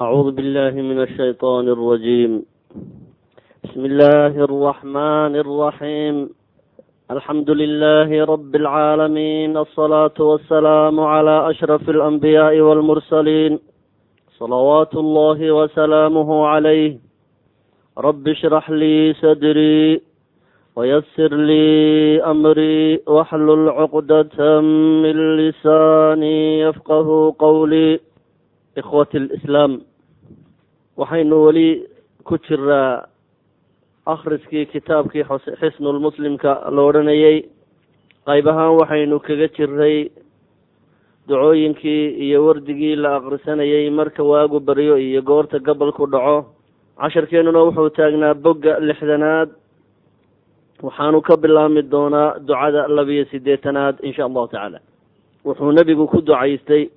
أعوذ بالله من الشيطان الرجيم بسم الله الرحمن الرحيم الحمد لله رب العالمين الصلاة والسلام على أشرف الأنبياء والمرسلين صلوات الله وسلامه عليه رب اشرح لي صدري ويسر لي أمري واحلل عقدة من لساني يفقه قولي ikhwati alislaam waxaynu weli ku jiraa akhriskii kitaabkii xisnulmuslimka la odhanayey qayb ahaan waxaynu kaga jiray ducooyinkii iyo wardigii la akhrisanayey marka waagu baryo iyo goorta gobolku dhaco. Casharkeennuna wuxuu taagnaa bogga lixdanaad. Waxaanu ka bilaabmi doonaa ducada labiyo siddeetanaad insha allahu tacaala. Wuxuu nebigu ku ducaystay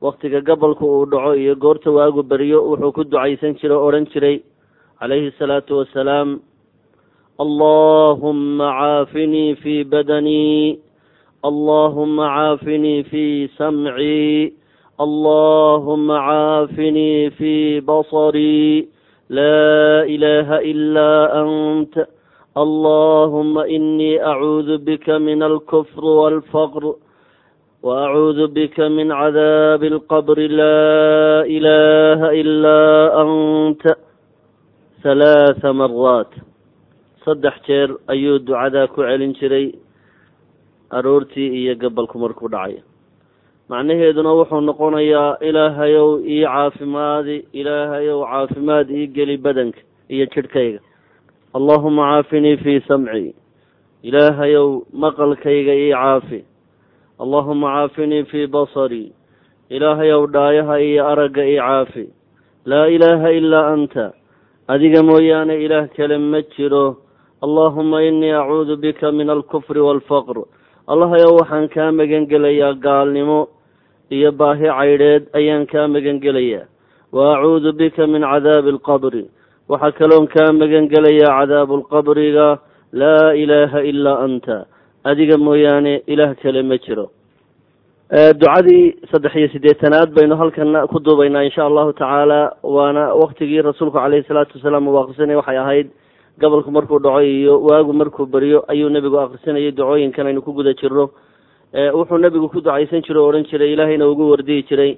waktiga gobolka uu dhaco iyo goorta waagu beriyo wuxuu ku ducaysan jiray o odhan jiray calayhi asalaatu wassalaam allahuma caafinii fii badanii allahuma caafinii fii samcii allahuma caafinii fii basarii laa ilaha ilaa ant allahuma inii acuudu bika min alkufr walfaqr وأعوذ بك من عذاب القبر لا إله إلا أنت ثلاث مرات saddex jeer ayuu ducadaa ku celin jiray aroortii iyo gabalku markuu dhacay macnaheeduna wuxuu noqonayaa ilaahayow ii caafimaadi ilaahayow caafimaad ii geli badanka iyo jidhkayga allahuma caafinii fii samci ilaahayow maqalkayga ii caafi allahuma caafinii fii basarii ilaahayow dhaayaha iyo aragga ii caafi. Laa ilaaha ilaa anta. Adiga mooyaane ilaah kale ma jiro. Allahuma inii acuudu bika min alkufri waalfaqr. Allahayow waxaan kaa magan gelayaa gaalnimo iyo baahi caydheed ayaan kaa magan gelayaa wa acuudu bika min cadaabi alqabri. Waxaa kaloon kaa magan gelayaa cadaabu lqabriga laa ilaaha ilaa anta adiga mooyaane ilaah kale ma jiro. Ducadii saddex iyo siddeetanaad baynu halkan ku duubaynaa insha allahu tacaala waana waktigii rasuulku caleyhi salaatu wasalaam uu akrisanaya waxay ahayd gobolku markuu dhaco iyo waagu markuu beriyo ayuu nebigu akrisanayay ducooyinkan aynu ku guda jirno wuxuu nebigu ku ducaysan jiray o odhan jiray ilaahayna ugu wardiyi jiray.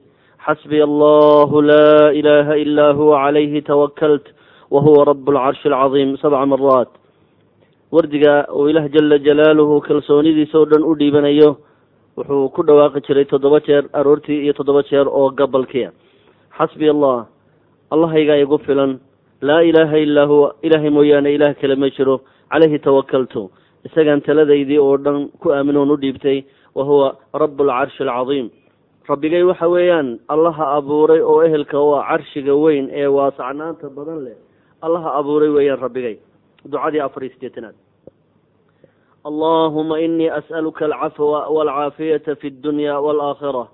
Xasbiya allahu laa ilaha ilaa huwa calayhi tawakalt wa huwa rabu lcarshi alcadiim sabca maraat wardiga uu ilaah jala jalaaluhu kalsoonidiisa oo dhan u dhiibanayo wuxuu ku dhawaaqi jiray toddoba jeer aroortii iyo toddoba jeer oo gabalkia xasbi allah allahaygaa igu filan. Laa ilaaha illaa huwa ilaahay mooyaane ilaah kale ma jiro. Calayhi tawakaltu isagaan taladaydii oo dhan ku aaminoon u dhiibtay wa huwa rabu alcarshi alcadiim rabbigay waxa weeyaan allaha abuuray oo ehelka u ah carshiga weyn ee waasacnaanta badan leh. Allaha abuuray weeyaan rabbigay ducadii afar iyo sideetanaad allahuma inii as'aluka alcafwa walcaafiyata fi اdunya wاlaakhira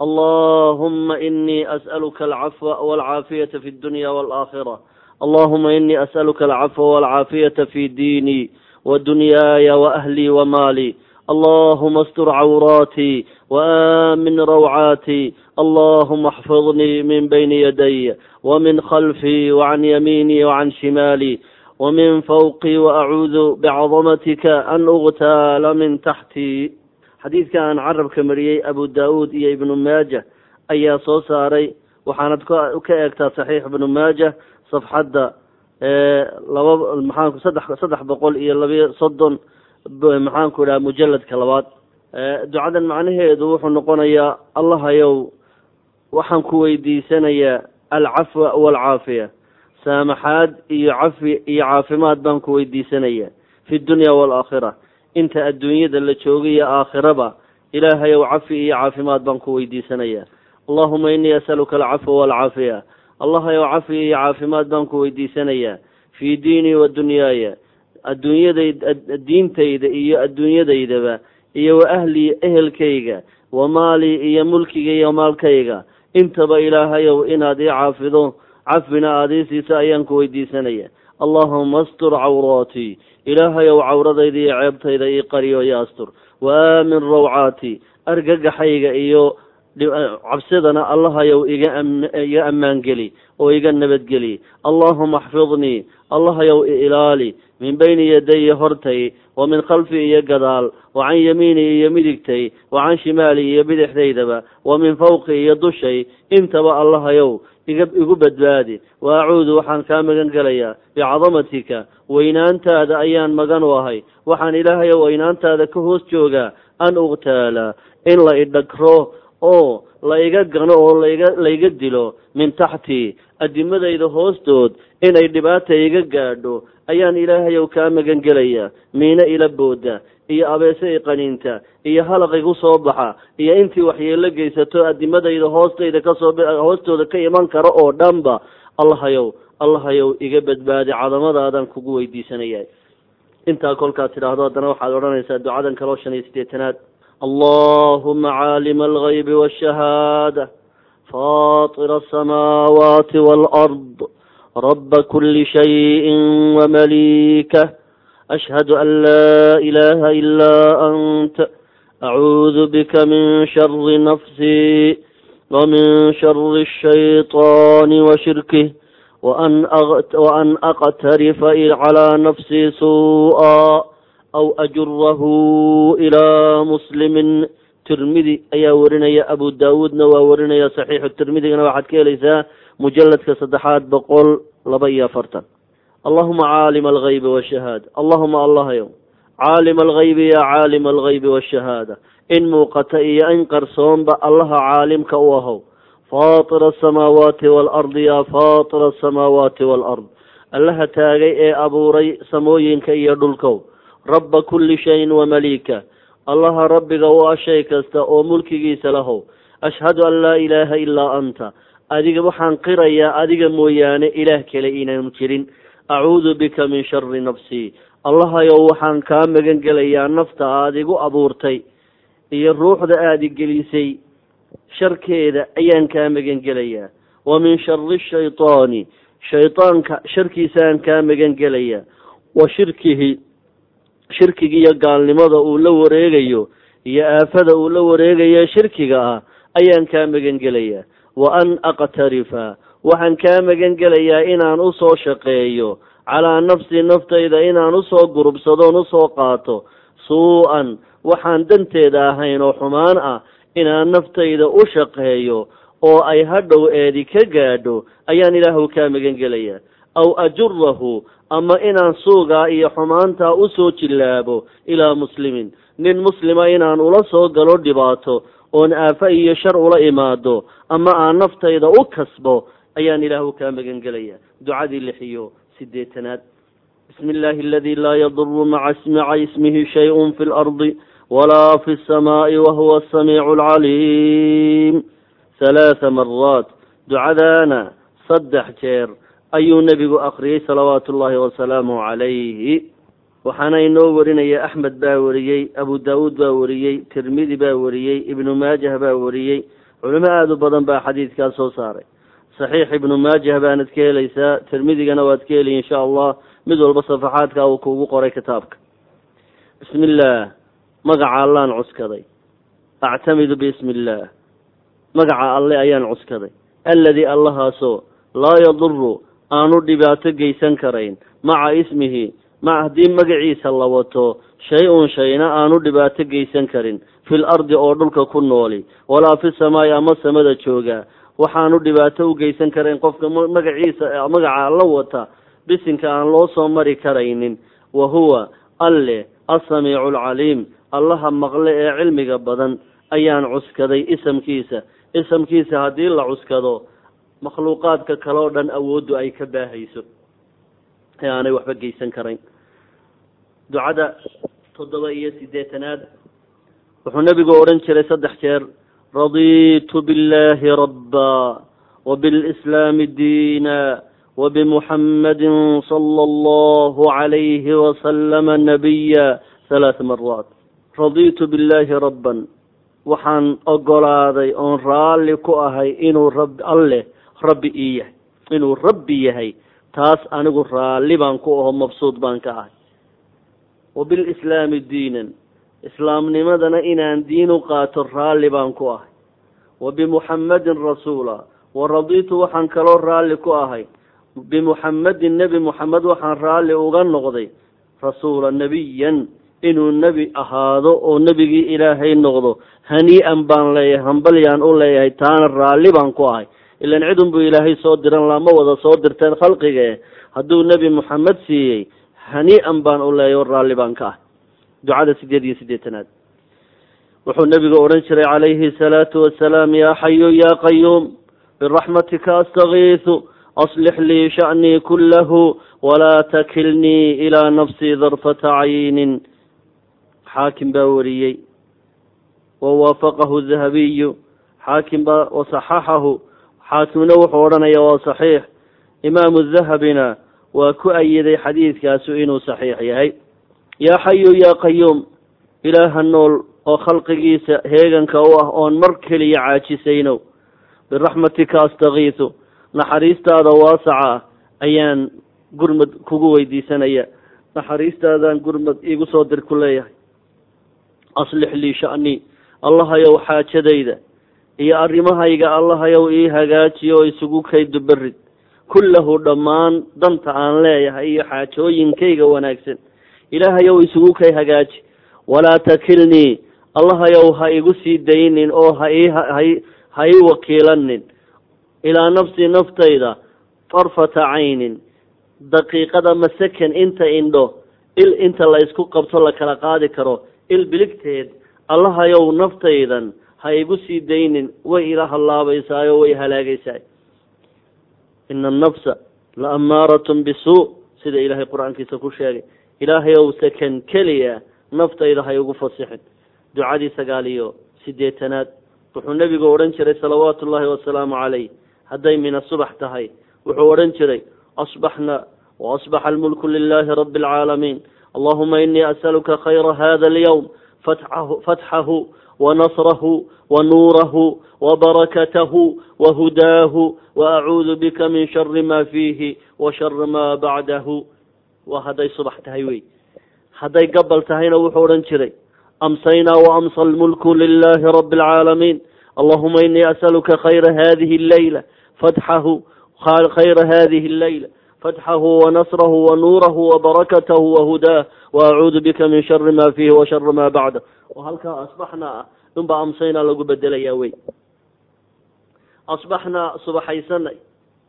allahuma inii as'aluka alcafwa walcaafiyata fi اdunya wاlaakhira allahuma inii as'aluka alcafwa walcaafiyata fi diinii wadunyaaya waahlii wamaalii allahuma astur cawraatii waamin rawcaatii allahuma axfidnii min bayni yaday wamin khalfii wacan yamiinii wacan shimaalii wmin fawqii waacuudu bicadamatika an ugtaala min taxtii xadiidka aan carabka mariyey abu daa'uud iyo ibnu maaja ayaa soo saaray waxaanad ka eegtaa saxiix ibnu maaja safxadda laba maxaanku saddex saddex boqol iyo labiyo soddon maxaanku idhaha mujaladka labaad ducadan macnaheedu wuxuu noqonayaa allahayow waxaan ku weydiisanayaa alcafwa waalcaafiya saamaxaad iyo cafi iyo caafimaad baan ku weydiisanayaa fi dunya waalaakhira inta adduunyada la joogay iyo aakhiraba ilaahayow cafi iyo caafimaad baan ku weydiisanayaa allahuma inii asaluka alcafwa waalcaafiya allahayow cafi iyo caafimaad baan ku weydiisanayaa fii diinii wa dunyaaya adduunyaday diintayda iyo adduunyadaydaba iyo wa ahlii ehelkayga wa maalii iyo mulkiga iyo maalkayga. Intaba ilaahayow inaad ii caafido cafina aada ii siisa ayaan ku weydiisanaya. Allahuma astur cawraatii ilaahayow cawradayda iyo ceebtayda ii qariyo iyo astur. Wa aamin rawcaatii argagaxayga iyo cabsidana allahayow iga ammaangeli oo iga nabadgeli allahuma axfidnii allahayow ilaali min bayni yadaya hortay wa min khalfi iyo gadaal wa can yamiini iyo midigtay wa can shimaali iyo bidixdaydaba wa min fawqi iyo dushay intaba allahayow iga igu badbaadi. Wa acuudu waxaan kaa magan gelayaa bicadamatika weynaantaada ayaan magan u ahay. Waxaan ilaahayow weynaantaada ka hoos joogaa an uqtaala in la idhagro oo la iga gano oo laiga laiga dilo min taxtii adimadayda hoostood inay dhibaata iga gaadho ayaan ilaahayow kaa magan gelayaa miino ila booda iyo abeese qaniinta iyo halaq igu soo baxa iyo intii waxyeelo geysato adimadayda hoostayda ka soo hoostooda ka iman karo oo dhanba allahayow allahayow iga badbaadi cadamadaadaan kugu weydiisanaya intaa kolkaad tidhaahdo haddana waxaad odhanaysaa ducadan kaloo shan iyo siddeetanaad. Allahuma caalima algaybi waashahaada faatira asamaawaati waalard رب كل شيء ومليكه أشهد أن لا إله إلا أنت أعوذ بك من شر نفسي ومن شر الشيطان وشركه وأن, أغت وأن أقترف على نفسي سوءا أو أجره إلى مسلم ترمذي أيا ورنيا أبو داود نوا ورنيا صحيح الترمذي أنا واحد كيليسا mujaladka saddexaad boqol laba iyo afartan. Allahuma caalima algaybi washahaada allahuma allahayow caalima algaybi ya caalima algaybi washahaada in muuqata iyo in qarsoonba allaha caalimka u ahow. Faatira asamaawaati waalardi ya faatira asamaawaati waalard allaha taagay ee abuuray samooyinka iyo dhulkow. Rabba kulli shayin wamaliika allaha rabbiga u ah shay kasta oo mulkigiisa lahow. Ashhadu an laa ilaaha ilaa anta adiga waxaan qirayaa adiga mooyaane ilaah kale inaanu jirin. Acuudu bika min shari nafsii allahayow waxaan kaa magan gelayaa nafta aada igu abuurtay iyo ruuxda aada igelisay sharkeeda ayaan kaa magan gelayaa wa min shari shaytaani. Shaydaanka sharkiisaan kaa magan gelayaa wa shirkihi shirkiga iyo gaalnimada uu la wareegayo iyo aafada uu la wareegayo shirkiga ah ayaan kaa magan gelayaa wa an aqtarifa waxaan kaa magan gelayaa inaan u soo shaqeeyo calaa nafsii naftayda inaan u soo gurubsadoon u soo qaato suu-an waxaan danteeda ahayn oo xumaan ah inaan naftayda u shaqeeyo oo ay hadhow eedi ka gaadho ayaan ilaahu kaa magan gelayaa aw ajurahu ama inaan suugaa iyo xumaantaa u soo jillaabo ilaa muslimin nin muslima inaan ula soo galo dhibaato oon aafa iyo shar ula imaado ama aan naftayda u kasbo ayaan ilaahu kaa magan gelaya ducadii lixiyo sideetanaad bismi illaahi aladi laa yaduru maca maca ismihi shayun fi lardi walaa fi lsamaai wahuwa asamiicu alcaliim halaatha maraat ducadaana saddex jeer ayuu nebigu akriyey salawaatu ullaahi wasalaamu calayhi waxaana inoo warinaya axmed baa wariyey abu daawuud baa wariyey tirmidi baa wariyey ibnu maajah baa wariyey. Culimo aada u badan baa xadiidkaas soo saaray. Saxiix ibnu maajah baanad ka helaysaa tirmidigana waad ka heliy insha allah mid walba safaxaadka uu kuugu qoray kitaabka. Bismi illaah magaca allaan cuskaday. Actamidu biismi illaah magaca alle ayaan cuskaday. Alladii allahaasoo laa yaduru aanu dhibaato geysan karayn maca ismihi ma haddii magaciisa la wato shay-un shayna aanu dhibaato geysan karin fil ardi oo dhulka ku nooli walaa fi samaa'i ama samada jooga. Waxaanu dhibaato u geysan karayn qofka magaciisa magaca la wata bisinka aan loo soo mari karaynin. Wa huwa alle asamiicu alcaliim allaha maqle ee cilmiga badan ayaan cuskaday isamkiisa. Isamkiisa haddii la cuskado makhluuqaadka kale oo dhan awooddu ay ka baahayso ee aanay waxba geysan karayn ducada toddoba iyo siddeetanaad wuxuu nebigu odhan jiray saddex jeer raditu biاllahi rabba wabiاlislaami diina wabimuxammadin sala allahu calayhi wasalama nabiya halaatha maraat raditu biاllahi rabban waxaan ogolaaday oon raalli ku ahay inuu rabbi alleh rabbi ii yahay inuu rabbi yahay taas anigu raalli baan ku aho mabsuud baan ka ahay. Wabilislaami diinan islaamnimadana inaan diin u qaato raalli baan ku ahay. Wa bimuxammadin rasuula wa radiitu waxaan kaloo raalli ku ahay. Bimuxammadin nebi muxamed waxaan raalli uga noqday rasuula nebiyan inuu nebi ahaado oo nebigii ilaahay noqdo. Hanii-an baan leeyahay hambalyaan u leeyahay taana raalli baan ku ahay ilan cidun buu ilaahay soo diran lama wada soo dirteen khalqige. Hadduu nebi moxamed siiyey hanii-an baan u leeyahy o raalli baan ka ah. Ducada sideed iyo siddeetanaad. Wuxuu nebigu odhan jiray calayhi salaatu wasalaam yaa xayu yaa qayuum biraxmatika astakiisu aslix lii sha'nii kullahu walaa takilnii ilaa nafsii darfata caynin. Xaakim baa wariyey. Wa waafaqahu dahabiyu xaakim baa wasaxaxahu xaakimna wuxuu odhanaya waa saxiix. Imaamu dahabina waa ku ayiday xadiidkaasu inuu saxiix yahay. Yaa xayu yaa qayuum ilaaha nool oo khalqigiisa heeganka u ah oon mar keliya caajisayno biraxmatika astakiisu naxariistaada waasaca ah ayaan gurmad kugu weydiisanaya. Naxariistaadaan gurmad iigu soo dir ku leeyahay. Aslix lii sha'nii allahayow xaajadayda iyo arrimahayga allahayow ii hagaajiyo oo isugu kaydu berid kullahu dhammaan danta aan leeyahay iyo xaajooyinkayga wanaagsan. Ilaahayow isugu kay hagaaji. Walaa takilnii allahayow ha igu sii daynin oo ha ii ha ii wakiilanin ilaa nafsii naftayda farfata caynin. Daqiiqada masakan inta indho il inta la isku qabto la kala qaadi karo. Il biligteed allahayow naftaydan ha igu sii daynin way ila hallaabaysaayo way halaagaysaay ina annafsa la ammaaratun bisuu sida ilaahay qur'aankiisa ku sheegay. Ilaahayow sakan keliya naftayda ha igu fasixin. Ducadii sagaal iyo siddeetanaad wuxuu nebigu odhan jiray salawaatu ullaahi wasalaamu calayh. Hadday mina subax tahay wuxuu odhan jiray asbaxna waasbaxa almulku lilahi rabi alcaalamiin allahuma inii asaluka khayra hada alyawm fatxahu fatxahu wanasrahu wanuurahu wabarakatahu wahudaahu waacuudu bika min shari ma fiihi wa shari ma bacdahu waa hadday subax tahay wey hadday gabal tahayna wuxuu odhan jiray amsaynaa waamsa almulku lilahi rabi alcaalamiin allahuma inii asaluka khayra hadihi alleyla fatxahu khayra hadihi alleyla waacuudu bika min shari ma fiihi wa shari ma bacdah oo halkaa asbaxnaa ah unbaa amsaynaa lagu bedelayaa wey asbaxnaa subaxaysanay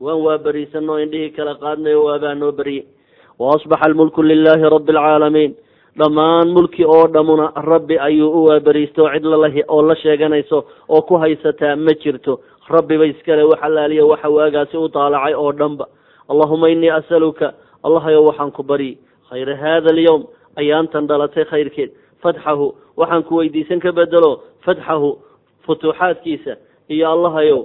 waan waaberiisanay oo indhihii kala qaadnay oo waabaa noo beriyey waasbaxa almulku lilahi rabi alcaalamiin dhammaan mulki oo dhamuna rabbi ayuu u waaberiistay oo cid lala oo la sheeganayso oo ku haysataa ma jirto rabbiba iskale wax alaaliya waxa waagaasi u daalacay oo dhanba allahuma inii asaluka allahayow waxaan ku baryi khayra hada alyawm ayaantan dhalatay khayrkeed fatxahu waxaan ku weydiisan ka bedelo fatxahu futuuxaadkiisa iyo allahayow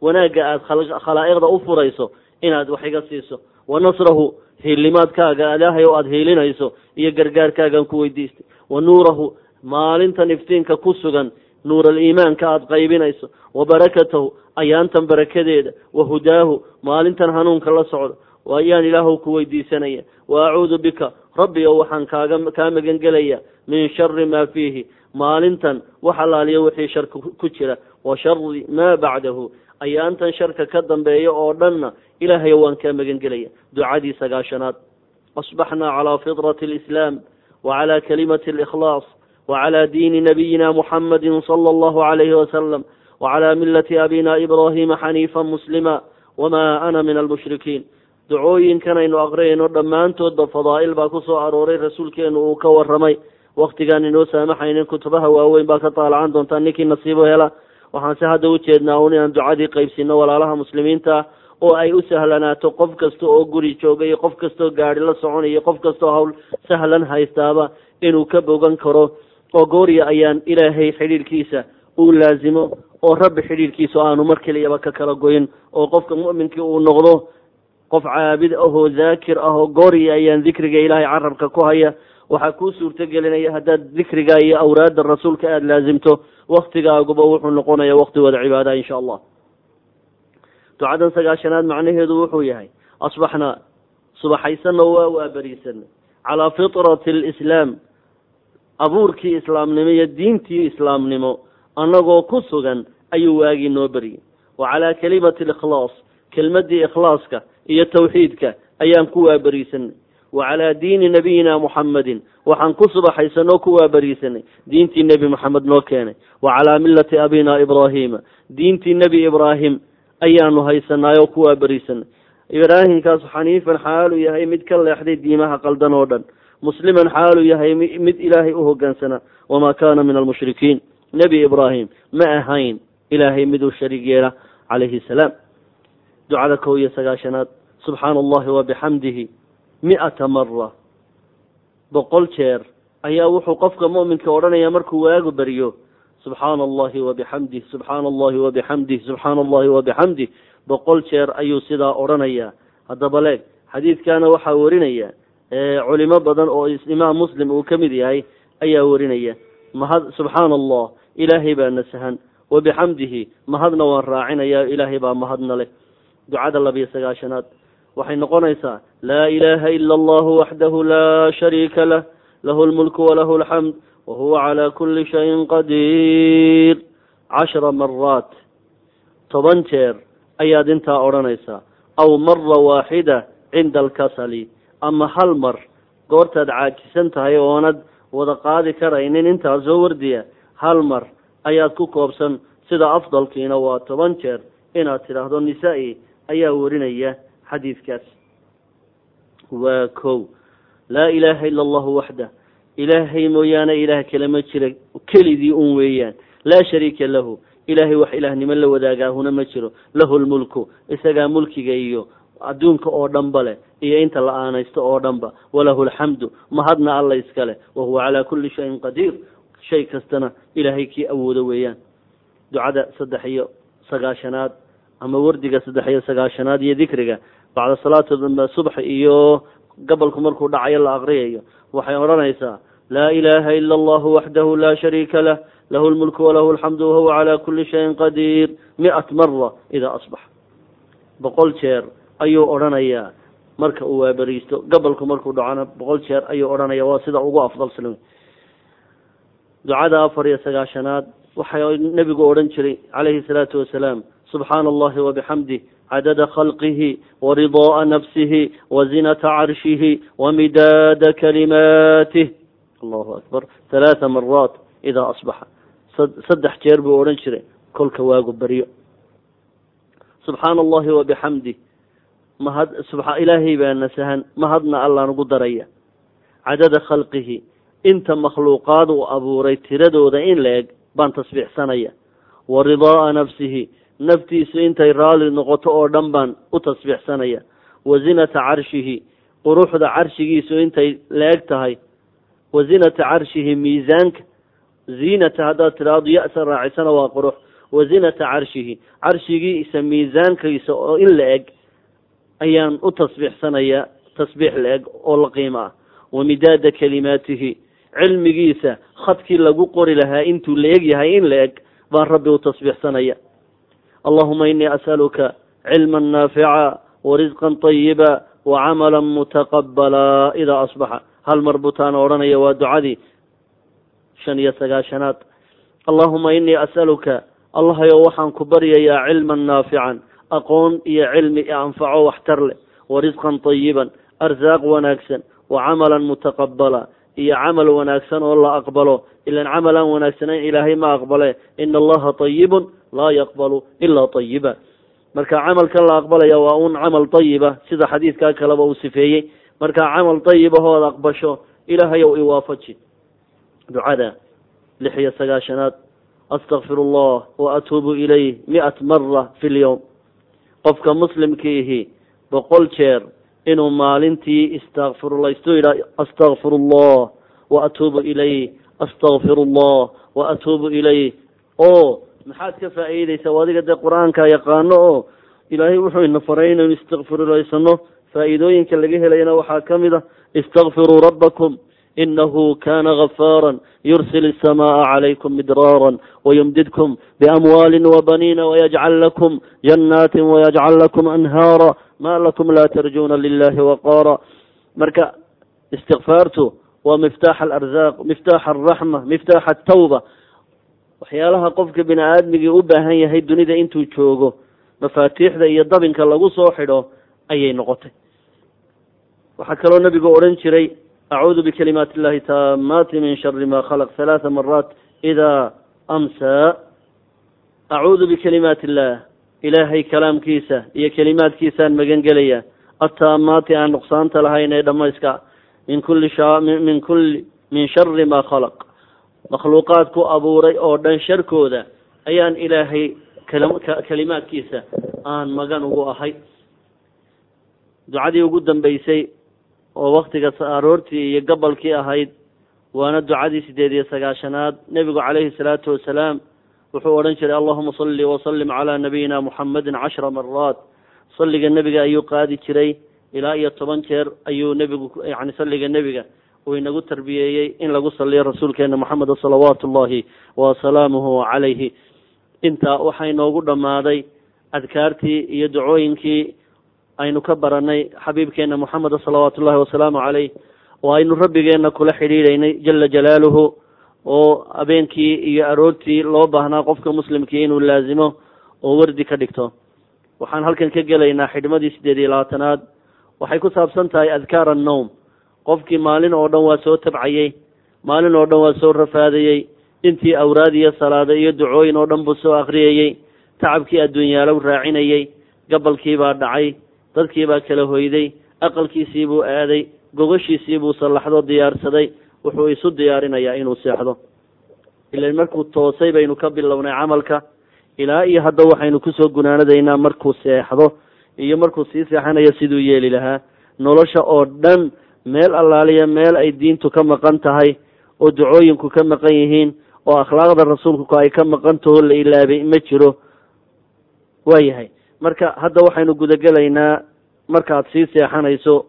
wanaagga aada khalaa'iqda u furayso inaad wax iga siiso wa nasrahu hiilimaadkaaga ilaahayow aada hiilinayso iyo gargaarkaagaan ku weydiistay wa nuurahu maalintan iftiinka ku sugan nuuraliimaanka aada qaybinayso wa barakatahu ayaantan barakadeeda wa hudaahu maalintan hanuunka la socdo ayaan ilaahu ku weydiisanaya. Wa acuudu bika. Rabbi o waxaan kaaga kaa magan gelaya min shari maa fiihi. Maalintan wax allaaliyo wixii sharka ku jira. Wa shari maa bacdahu. Ayaantan sharka ka dambeeya oo dhanna ilaahay waan kaa magan gelaya ducadii sagaashanaad asbaxnaa calaa fitrati alislaam wacalaa kalimati alikhlaas wacalaa diini nabiyina muxamadin sala allahu calayhi wasalam wacalaa milati abina ibraahima xaniifan muslima wamaa ana min almushrikiin ducooyinkan aynu aqrinayno dhammaantoodba fadaa'il baa ku soo arooray rasuulkeenu uu ka warramay. Waktigaan inoo saamaxaynin kutubaha waaweyn baa ka daalacan doontaa ninkii nasiibo hela. Waxaan se hadda u jeednaa un inaan ducadii qaybsino walaalaha muslimiinta oo ay u sahlanaato qof kasta oo guri jooga iyo qof kastaoo gaadi la soconaya qof kastaoo hawl sahlan haystaaba inuu ka bogan karo. Oo goorya ayaan ilaahay xidhiirkiisa uu laasimo oo rabbi xidhiirkiisa aanu mar keliyaba ka kala goyin oo qofka mu'minkii uu noqdo qof caabid ahoo daakir ah oo goorya ayaan dikriga ilaahay carabka ku haya waxaa kuu suurto gelinaya haddaad dikriga iyo awraadda rasuulka aada laasimto waktigaaguba wuxuu noqonaya wakti wada cibaada insha allah. Ducadan sagaashanaad macnaheedu wuxuu yahay asbaxnaa subaxaysana waa waaberiisana calaa fitrati alislaam abuurkii islaamnimo iyo diintii islaamnimo annagoo ku sugan ayuu waagii noo beriyey wa calaa kalimati alikhlaas kelmaddii ikhlaaska iyo tawxiidka ayaan ku waaberiisanay wa calaa diini nabiyina muxammadin waxaan ku subaxaysanoo ku waaberiisanay diintii nebi moxamed noo keenay. Wa calaa millati abina ibraahiima diintii nebi ibraahim ayaanu haysanaayoo ku waaberiisanay ibraahimkaas xaniifan xaaluu yahay mid ka leexday diimaha qaldan oo dhan. Musliman xaaluu yahay mid ilaahay u hogaansanaa wamaa kaana min almushrikiin nebi ibraahim ma ahayn ilaahay miduu shariig yeela calayhi salaam ducada kow iyo sagaashanaad subxaana allahi wabixamdihi mi-ata mara boqol jeer ayaa wuxuu qofka mu'minka odhanaya markuu waagu beriyo subxaana allahi wabixamdih subxaana allahi wabixamdih subxaana allahi wabixamdih boqol jeer ayuu sidaa odhanayaa haddaba leeg xadiidkaana waxaa warinaya culimo badan oo imaam muslim uu ka mid yahay ayaa warinaya mahad subxaana allah ilaahay baa nasahan wabixamdihi mahadna waan raacinaya ilaahay baa mahadna leh ducada labiyo sagaashanaad. Waxay noqonaysaa laa ilaaha ila allahu waxdahu laa shariika lah lahu lmulku walahu alxamd wahuwa calaa kuli shayin qadiir. Cashra maraat toban jeer ayaad intaa odhanaysaa aw mara waaxida cinda alkasali. Ama hal mar goortaad caajisan tahay oonad wada qaadi karaynin intaa soo wardiya hal mar ayaad ku koobsan sida afdalkiina waa toban jeer inaad tidhaahdo nisaa-i ayaa warinaya xadiidkaas. Waa kow. Laa ilaaha ila allahu waxdah ilaahay mooyaane ilaah kale ma jira. Keligii un weeyaan. Laa shariika lahu. Ilaahay wax ilaahnimo la wadaagaahuna ma jiro. Lahu lmulku isagaa mulkiga iyo adduunka oo dhanba leh iyo inta la aanaysto oo dhanba. Walahu alxamdu mahadna alla iskale wahuwa calaa kulli shayin qadiir. Shay kastana ilaahay kii awoodo weeyaan. Ducada saddex iyo sagaashanaad ama wardiga saddex iyo sagaashanaad iyo dikriga bacda salaatu subx iyo gabolku markuu dhacayo la aqriyayo. Waxay odhanaysaa laa ilaaha ila allahu waxdahu laa shariika lah lahu lmulku walahu alxamdu wahuwa calaa kuli shayin qadiir. Mi-at mara idaa asbax. Boqol jeer ayuu odhanayaa marka uu waaberiisto gabolku markuu dhacona boqol jeer ayuu odhanaya waa sida ugu afdalsan ducada afar iyo sagaashanaad waxay nebigu odhan jiray calayhi salaatu wasalaam wabixamdih cadada khalqihi waridaaa nafsihi wazinata carshihi wamidaada kalimaatih allahu akbar. Halaatha maraat idaa asbaxa saddex jeer buu odhan jiray kolka waagu beryo subxaana allahi wabixamdih mahad subxa ilaahay baa nasahan mahadna allaan ugu daraya. Cadada khalqihi inta makhluuqaad uu abuuray tiradooda in la eg baan tasbiixsanaya. Wa ridaaa nafsihi naftiisu intay raali noqoto oo dhan baan u tasbiixsanaya. Wa zinata carshihi quruxda carshigiisu intay la eg tahay. Wa zinata carshihi miisaanka. Ziinata haddaad tidhaahdo ya-sa raacisana waa qurux wa zinata carshihi carshigiisa miisaankiisa oo in la eg ayaan u tasbiixsanayaa tasbiix la eg oo la qiimo ah. Wa midaada kalimaatihi cilmigiisa khadkii lagu qori lahaa intuu la eg yahay in la eg baan rabbi u tasbiixsanaya allahuma inii as'aluka cilma naafica warisqan طayiba wacamala mutaqabala idaa asbaxa. Hal mar butaana odhanaya waa ducadii shan iyo sagaashanaad. Allahuma inii as'aluka allahayow waxaan ku baryayaa cilman naafican aqoon iyo cilmi anfaco waxtar leh warisqan طayiban arsaaq wanaagsan wacamalan mutaqabala iyo camal wanaagsan oo la aqbalo. Ilan camal aan wanaagsanayn ilaahay ma aqbale. Ina allaha tayibun laa yaqbalu ilaa tayiba marka camalkan la aqbalaya waa un camal tayiba sida xadiidkaa kaleba uu sifeeyey. Marka camal tayibahood aqbasho ilaahay iwaafaji. Ducada lix iyo sagaashanaad astakfiru allah wa atuubu ilayh mi'at mara fi lyowm qofka muslimkiihi boqol jeer inuu maalintii istakfirlaysto yidha astakfir allah waatuubu ilayh astakfir allah waatuubu ilayh oo maxaad ka faa'iideysaa adiga dee qur-aanka yaqaano oo ilaahay wuxuu ina faray inaynu istakfirlaysano faa'iidooyinka laga helayana waxaa ka mid a istakfiruu rabbakum inahu kana gafaara yursil الsamaءa عalaykum midraara wayumdidkum bamwaali wabaniina wayajcal lakum jannaati wayajcal lakum anhaara ma lakum la tarjuna lilahi waqaara. Marka istikfaartu waa miftaax alarzaq miftaax alraxma miftaax altawba waxyaalaha qofka bini aadmigii u baahan yahay dunida intuu joogo mafaatiixda iyo dabinka lagu soo xidho ayay noqotay. Waxaa kaloo nebigu odhan jiray acuudu bikalimaati illahi taamaati min shari ma khalaq halaatha maraat idaa amsaa. Acuudu bikalimaati illah ilaahay kalaamkiisa iyo kelimaadkiisaan magan gelaya attaamaati aan nuqsaanta lahayn ee dhammayska min kulli min kulli min shari ma khalaq. Makhluuqaad ku abuuray oo dhan sharkooda ayaan ilaahay kalimaadkiisa aan magan ugu ahay. Ducadii ugu dambeysay oo waktiga aroortii iyo gabalkii ahayd waana ducadii sideed iyo sagaashanaad nebigu calayhi salaatu wasalaam wuxuu odhan jiray allahuma salli wasalim calaa nabiyina muxamedin cashra maraat salliga nebiga ayuu qaadi jiray ilaa iyo toban jeer ayuu nebigu yani salliga nebiga uu inagu tarbiyeeyey in lagu saliyo rasuulkeena moxameda salawaatu ullahi wasalaamuhu calayhi. Intaa waxaa inoogu dhammaaday adkaartii iyo ducooyinkii aynu ka baranay xabiibkeena moxameda salawaatu ullahi wasalaamu caleyh oo aynu rabbigeena kula xidhiidhaynay jala jalaaluhu oo habeenkii iyo aroortii loo baahnaa qofka muslimkii inuu laazimo oo wardi ka dhigto. Waxaan halkan ka gelaynaa xidhmadii sideed iyo labaatanaad waxay ku saabsan tahay adkaar annowm qofkii maalin oo dhan waa soo tabcayey maalin oo dhan waa soo rafaadayey intii awraad iyo salaado iyo ducooyin oo dhan buu soo akriyayey tacabkii adduunyaalow raacinayey gabalkii baa dhacay dadkii baa kala hoyday aqalkiisii buu aaday gogashiisii buu sallaxdo diyaarsaday wuxuu isu diyaarinayaa inuu seexdo. Ilan markuu toosay baynu ka bilownay camalka. Ilaa iyo hadda waxaynu ku soo gunaanadaynaa markuu seexdo. Iyo markuu sii seexanayo siduu yeeli lahaa. Nolosha oo dhan meel allaaliya meel ay diintu ka maqan tahay oo ducooyinku ka maqan yihiin oo akhlaaqda rasuulku ay ka maqan taho la ilaabay ma jiro. Waayahay marka hadda waxaynu gudagelaynaa markaad sii seexanayso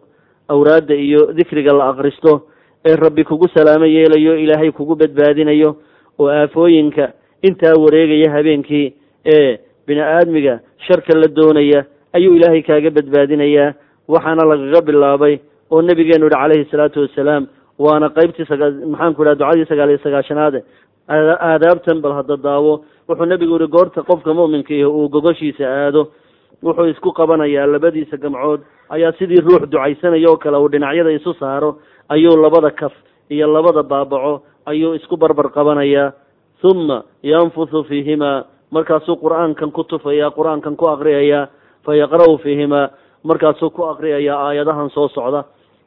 awraadda iyo dikriga la akristo ee rabbi kugu salaamo yeelayo ilaahay kugu badbaadinayo oo aafooyinka intaa wareegaya habeenkii ee bini aadmiga sharka la doonaya ayuu ilaahay kaaga badbaadinayaa. Waxaana lagaga bilaabay oo nebigeenu yihi calayhi salaatu wasalaam waana qeybtii saga maxaanku idhaha ducadii sagaal iyo sagaashanaade aadaabtan bal hadda daawo. Wuxuu nebigu yihi goorta qofka mu'minka ihi uu gogoshiisa aado wuxuu isku qabanayaa labadiisa gamcood. Ayaa sidii ruux ducaysanaya oo kale uu dhinacyada isu saaro ayuu labada kaf iyo labada baabaco ayuu isku barbar qabanayaa. Huma yanfuthu fiihimaa markaasuu qur'aankan ku tufaya qur'aankan ku aqriyayaa fa yaqra'u fiihimaa markaasuu ku aqriyayaa aayadahan soo socda.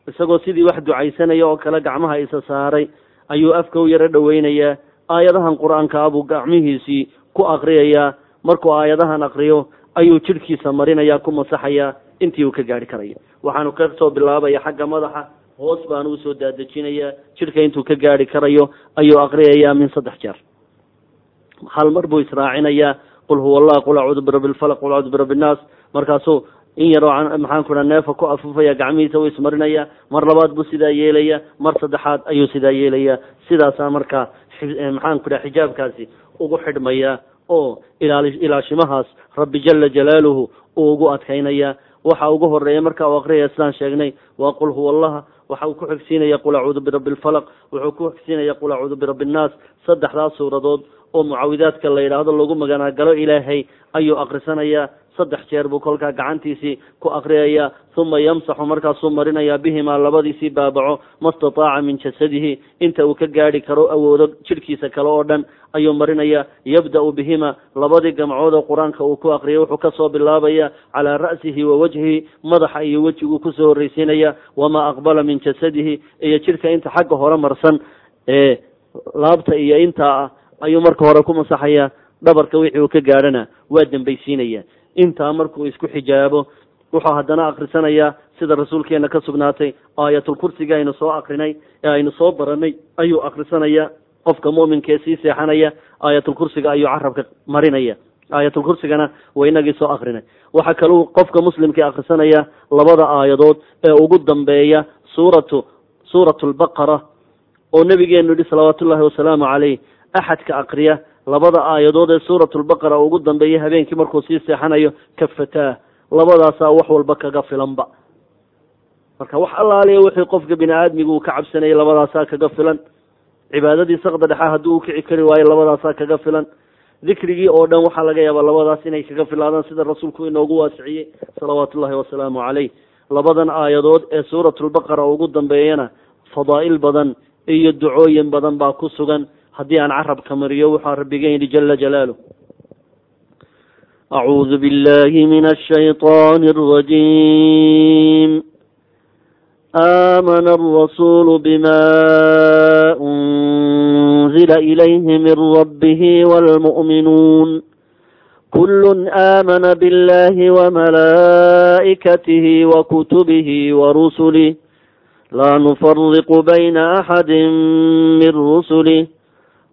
Isagoo sidii wax ducaysanaya oo kale gacmaha isa saaray ayuu afka u yaro dhoweynayaa aayadahan qur'aanka abuu gacmihiisii ku aqriyayaa markuu aayadahan aqriyo ayuu jidhkiisa marinaya ku masaxayaa intii uu ka gaari karayo waxaanu ka soo bilaabaya xagga madaxa hoos baanu u soo daadejinayaa jidhka intuu ka gaari karayo ayuu aqriyayaa min saddex jeer. Hal mar buu israacinayaa qul huwa allah qul acuudu birabbi lfalaq qul acuudu birabbi nnaas markaasuu in yaroo maxaanku dhaha neefa ku afufaya gacmihiisa u ismarinaya mar labaad buu sidaa yeelaya mar saddexaad ayuu sidaa yeelaya sidaasaa markaa maxaanku dhaha xijaabkaasi ugu xidhmaya oo ilaali ilaashimahaas rabbi jala jalaaluhu uu ugu adkaynaya waxa ugu horreeya marka uu aqriyaya sidaan sheegnay waa qul huwa allaha waxa uu ku xigsiinaya qul acuudu birabbi lfalaq wuxuu ku xigsiinaya qul acuudu birabbi nnaas saddexdaas suuradood oo mucaawidaadka la yidhaahdo lagu maganaagalo ilaahay ayuu akrisanaya saddex jeer buu kolkaa gacantiisii ku akriyaya uma yamsaxu markaasuu marinaya bihimaa labadiisii baabaco ma stataaca min jasadihi inta uu ka gaari karo awoodo jidhkiisa kale oo dhan ayuu marinaya yabda-u bihima labadii gamcood oo qur'aanka uu ku akriyay wuxuu ka soo bilaabaya calaa ra'sihi wa wajhihi madaxa iyo wejiguu ku soo horreysiinaya wamaa aqbala min jasadihi iyo jidhka inta xagga hore marsan ee laabta iyo intaa ah ayuu marka hore ku masaxaya dhabarka wixii uu ka gaadhana waa dambaysiinaya intaa markuu isku xijaabo wuxuu haddana akrisanayaa sida rasuulkeena ka sugnaatay aayatulkursiga aynu soo akrinay ee aynu soo baranay ayuu akrisanaya qofka mu'minkaee sii seexanaya aayatulkursiga ayuu carabka marinaya. Aayatulkursigana waa inagii soo akrinay waxaa kaluu qofka muslimkii akrisanaya labada aayadood ee ugu dambeeya suuratu suuratu lbaqara oo nabigeenu yihi salawaatu ullahi wasalaamu caleyh axadka akriya labada aayadood ee suuratu lbaqara ugu dambeeya habeenkii markuu sii seexanayo kafataa labadaasaa wax walba kaga filanba. Marka wax allaaliya wixii qofka bini aadmiga uu ka cabsanayay labadaasaa kaga filan. Cibaadadii saqda dhexa haddii u kici kari waayo labadaasaa kaga filan. Dikrigii oo dhan waxaa laga yaabaa labadaas inay kaga filaadaan sida rasuulku inoogu waasiciyey salawaatu ullahi wasalaamu caleyh labadan aayadood ee suuratulbaqara ugu dambeeyana fadaa'il badan iyo ducooyin badan baa ku sugan haddii aan carabka mariyo waxaan rabbiga yidhi jala jalaaluh أعوذ بالله من الشيطان الرجيم آمن الرسول بما أنزل إليه من ربه والمؤمنون كل آمن بالله وملائكته وكتبه ورسله لا نفرق بين أحد من رسله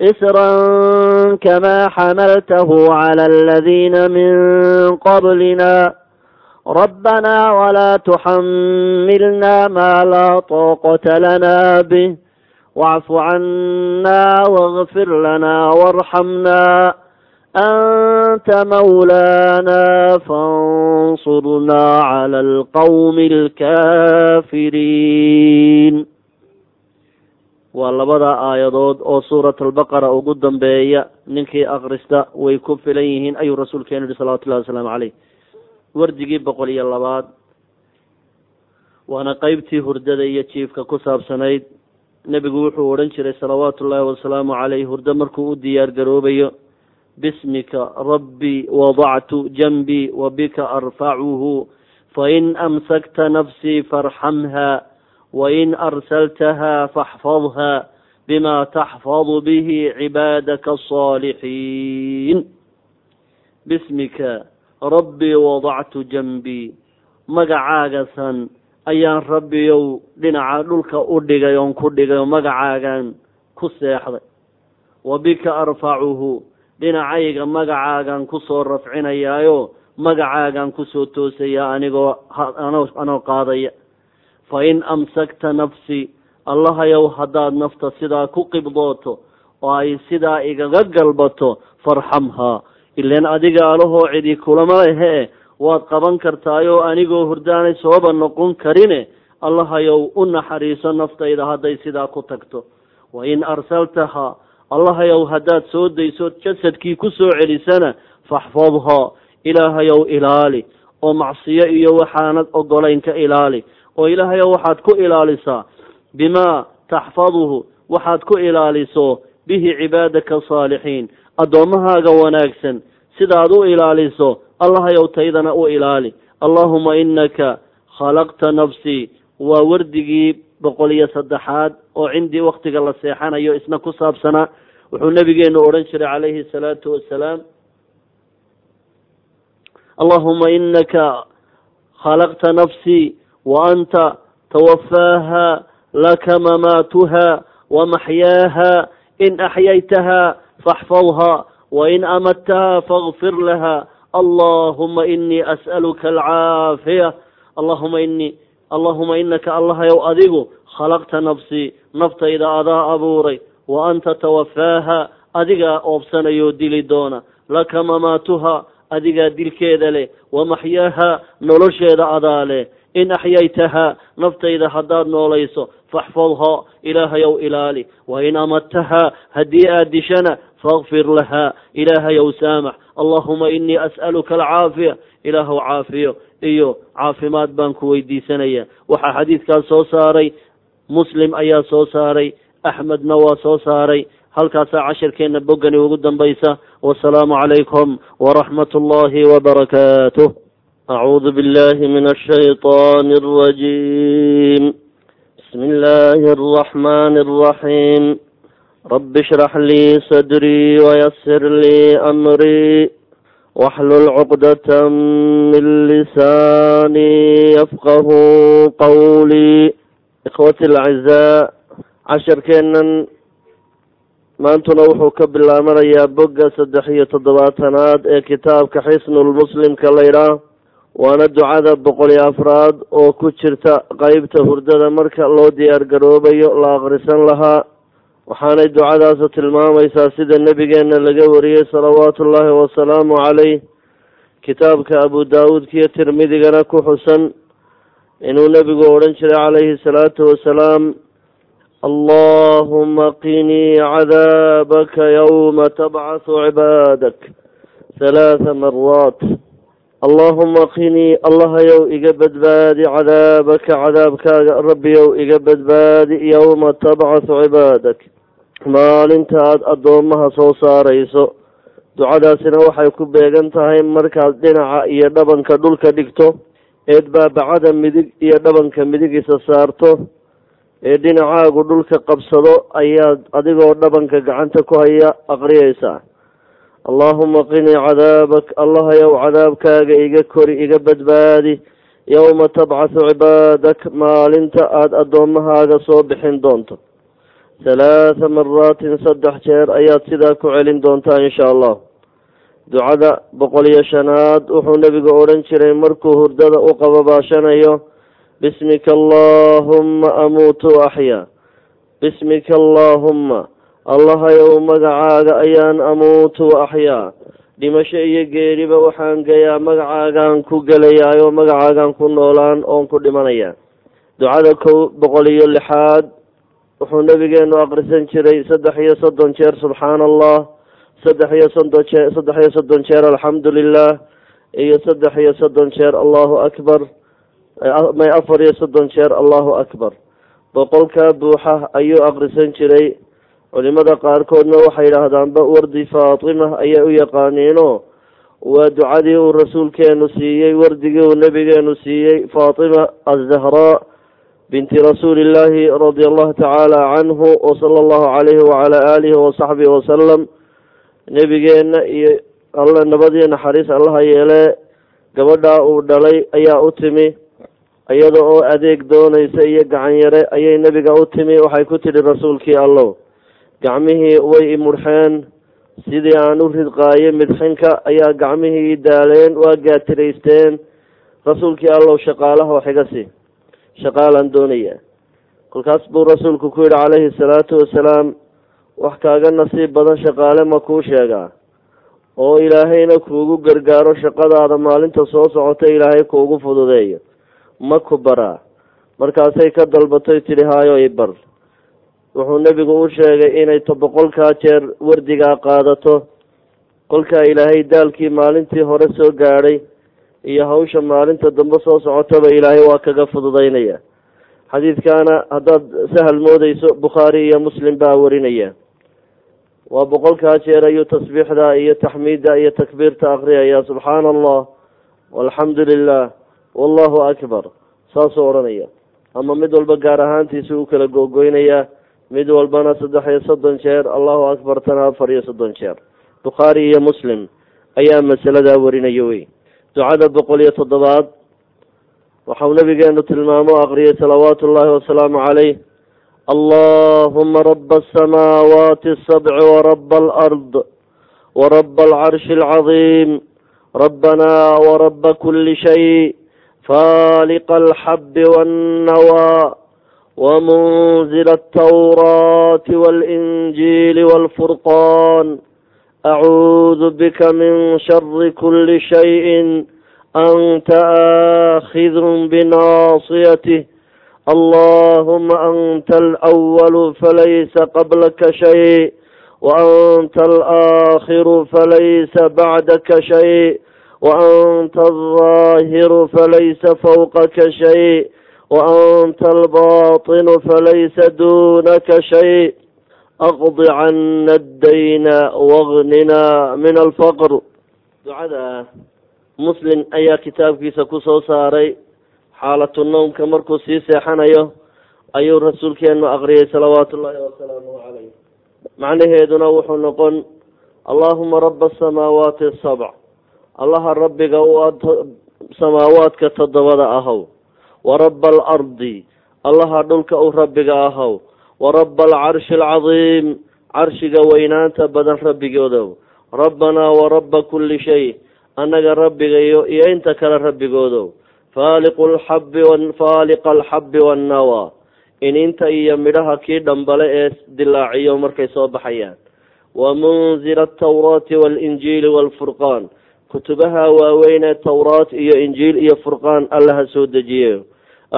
إسرا كما حملته على الذين من قبلنا ربنا ولا تحملنا ما لا طاقة لنا به واعف عنا واغفر لنا وارحمنا أنت مولانا فانصرنا على القوم الكافرين waa labada aayadood oo suurat albaqara ugu dambeeya ninkii akrista way ku filan yihiin ayuu rasuulkeenu yihi salawatullahi wasalaamu caleyh wardigii boqol iyo labaad waana qeybtii hurdada iyo jiifka ku saabsanayd. Nebigu wuxuu odhan jiray salawaatu ullaahi wasalaamu caleyh hurdo markuu u diyaar garoobayo bismika rabbii wadactu janbii wa bika arfacuhu fain amsakta nafsii farxamha wain arsaltaha faxfadha bima taxfadu bihi cibaadaka asaalixiin bismika rabbii wadactu janbii magacaagasan ayaan rabbiyow dhinaca dhulka u dhigay oon ku dhigay oo magacaagan ku seexday wa bika arfacuhu dhinacayga magacaagan ku soo rafcinayaayo magacaagan ku soo toosayaa anigoo anoo qaadaya fa in amsakta nafsi allahayow haddaad nafta sidaa ku qibdooto oo ay sidaa igaga galbato farxamhaa ilaan adiga alahoo cidi kulama lehe waad qaban kartaayoo anigoo hurdaanay sooba noqon karine allahayow u naxariiso naftayda hadday sidaa ku tagto wa in arsaltahaa allahayow haddaad soo dayso jasadkii ku soo celisana faxfadhaa ilaahayow ilaali oo macsiyo iyo waxaanad ogolayn ka ilaali oo ilaahayow waxaad ku ilaalisaa bimaa taxfaduhu waxaad ku ilaaliso bihi cibaadaka saalixiin addoommahaaga wanaagsan. Sidaad u ilaaliso allahayow taydana u ilaali. Allaahuma inaka khalaqta nafsii waa wardigii boqol iyo saddexaad oo cindii waktiga la seexanayo isna ku saabsanaa wuxuu nabigeenu odhan jiray calayhi salaatu wasalaam allahuma inaka khalaqta nafsii wa anta tawafaaha laka mamaatuha wamaxyaaha in axyaytaha faxfadha wain amadtaha faغfir laha allahuma inii as'aluka alcaafiya allahuma inii allahuma inaka allahayow adigu khalaqta nafsii naftayda adaa abuuray wa anta tawafaaha adigaa oobsanayoo dili doona laka mamaatuha adigaa dilkeeda leh wamaxyaaha nolosheeda adaa leh in axyaytahaa naftayda haddaad noolayso faxfadhaa ilaahayow ilaali. Wain amadtahaa haddii aad dishana faakfir lahaa ilaahayow saamax. Allahuma inii as'aluka alcaafiya. Ilaahow caafiyo iyo caafimaad baan ku weydiisanaya. Waxaa xadiidkaas soo saaray muslim ayaa soo saaray axmedna waa soo saaray. Halkaasaa cashirkeenna boggani ugu dambaysa. Wasalaamu calaykum waraxmat ullahi wabarakaatuh acuudu billahi min ashayطan alrajim bismi illahi alraxmani alraxiim rabi ishrax lii sadrii wayasir lii amrii waxlul cuqdata min lisaanii yafqahu qawlii ikhwati alacizaa casharkeennan maantuna wuxuu ka bilaabanayaa bogga saddex iyo toddobaatanaad ee kitaabka xisnulmuslimka laydhaah waana ducada boqol iyo afraad oo ku jirta qeybta hurdada marka loo diyaar garoobayo la akhrisan lahaa. Waxaanay ducadaasu tilmaamaysaa sida nebigeenna laga wariyey salawaatu ullaahi wasalaamu caleyh kitaabka abu daawuudkiyo tirmidigana ku xusan. Inuu nebigu odhan jiray calayhi salaatu wasalaam allahuma qinii cadaabaka yowma tabcasu cibaadak. Halaatha maraat allahuma qinii allahayow iga badbaadi cadaabaka cadaabkaaga rabbiyow iga badbaadi yowma tabcasu cibaadak. Maalinta aada addoommaha soo saarayso ducadaasina waxay ku beegan tahay markaad dhinaca iyo dhabanka dhulka dhigto eed baabacada midig iyo dhabanka midig isa saarto ee dhinacaagu dhulka qabsado ayaad adigoo dhabanka gacanta ku haya aqriyaysaa allaahuma qinii cadaabak allahayow cadaabkaaga iga kori iga badbaadi. Yowma tabcasu cibaadak maalinta aada addoommahaaga soo bixin doonto. Halaatha maraatin saddex jeer ayaad sidaa ku celin doontaa insha allah ducada boqol iyo shanaad wuxuu nebigu odhan jiray markuu hurdada u qababaashanayo bismika allaahumma amuutu axyaa bismika allaahumma allahayow magacaaga ayaan amuutu wa axyaa. Dhimasho iyo geeriba waxaan gayaa magacaagaan ku gelayaayoo magacaagaan ku noolaan oon ku dhimanayaa ducada kow boqol iyo lixaad wuxuu nabigeenu aqrisan jiray saddex iyo soddon jeer subxaana allah saddex iyo soddon jeer saddex iyo soddon jeer alxamdu lilah iyo saddex iyo soddon jeer allahu akbar. May afar iyo soddon jeer allahu akbar. Boqolkaa buuxa ayuu aqrisan jiray culimada qaarkoodna waxay yidhaahdaanba wardi faatima ayay u yaqaaniino waa ducadii uu rasuulkeenu siiyey wardigii uu nabigeenu siiyey faatima azahraa binti rasuuli illaahi radia allahu tacaala canhu wasala allahu calayhi wacala aalihi wasaxbihi wasalam nebigeenna iyo alla nabadiyo naxariis allaha yeelee gabadhaa uu dhalay ayaa u timi iyada oo adeeg doonaysa iyo gacan yare ayay nebiga u timi waxay ku tidhi rasuulkii allow gacmihii way imudhxeen sidii aan u ridqaayay midxinka ayaa gacmihii daaleen waa gaatiraysteen. Rasuulkii allow iga sii shaqaalaan doonaya. Kolkaas buu rasuulku ku yidhi calayhi salaatu wasalaam wax kaaga nasiib badan shaqaale ma kuu sheegaa oo ilaahayna kuugu gargaaro shaqadaada maalinta soo socota ilaahay kuugu fududeeyo. Ma ku baraa. Markaasay ka dalbatay tidhi haayo i bar wuxuu nebigu u sheegay inay to boqolkaa jeer wardigaa qaadato. Kolkaa ilaahay daalkii maalintii hore soo gaadhay iyo hawsha maalinta dambe soo socotaba ilaahay waa kaga fududaynaya. Xadiidkaana haddaad sahal moodeyso bukhaari iyo muslim baa warinaya. Waa boqolkaa jeer ayuu tasbiixda iyo taxmiidda iyo takbiirta akriyaya subxaana allah walxamdu lilah wallahu akbar saasuu odhanaya. Ama mid walba gaar ahaantiisa u kala googoynayaa mid walbana saddex iyo soddon jeer allahu akbartana afar iyo soddon jeer. Bukhaari iyo muslim ayaa masaladaa warinaya wey ducada boqol iyo toddobaad waxau nabigeenu tilmaamo aqriyay salawaatu ullaahi wasalaamu caleyh allahuma raba asamaawaati asabci waraba alard waraba alcarshi alcadiim rabbana waraba kuli shay faaliqa alxabi wannawaa ومنزل التوراة والإنجيل والفرقان أعوذ بك من شر كل شيء أنت آخذ بناصيته اللهم أنت الأول فليس قبلك شيء وأنت الآخر فليس بعدك شيء وأنت الظاهر فليس فوقك شيء waanta albaطinu falaysa dunaka shay aqdi cana addayna wagnina min alfaqr ducada muslim ayaa kitaabkiisa ku soo saaray xaalatu nowmka markuu sii seexanayo ayuu rasuulkeenu aqriyay salawaatu ullaahi wasalaamuhu calayh macnaheeduna wuxuu noqon allaahuma raba asamaawaati asabc allaha rabbiga u ad samaawaadka toddobada ahow waraba alardi allaha dhulka u rabbiga ahow warabba alcarshi alcadiim carshiga weynaanta badan rabbigoodow rabbanaa warabba kulli shay annaga rabbigayo iyo inta kale rabbigoodow faaliqa alxabbi wannawaa ininta iyo midhaha kii dhambale ee dilaaciyo markay soo baxayaan. Wa munzila altawraati waalinjiili waalfurqaan kutubaha waaweyn ee towraat iyo injiil iyo furqaan allaha soo dejiye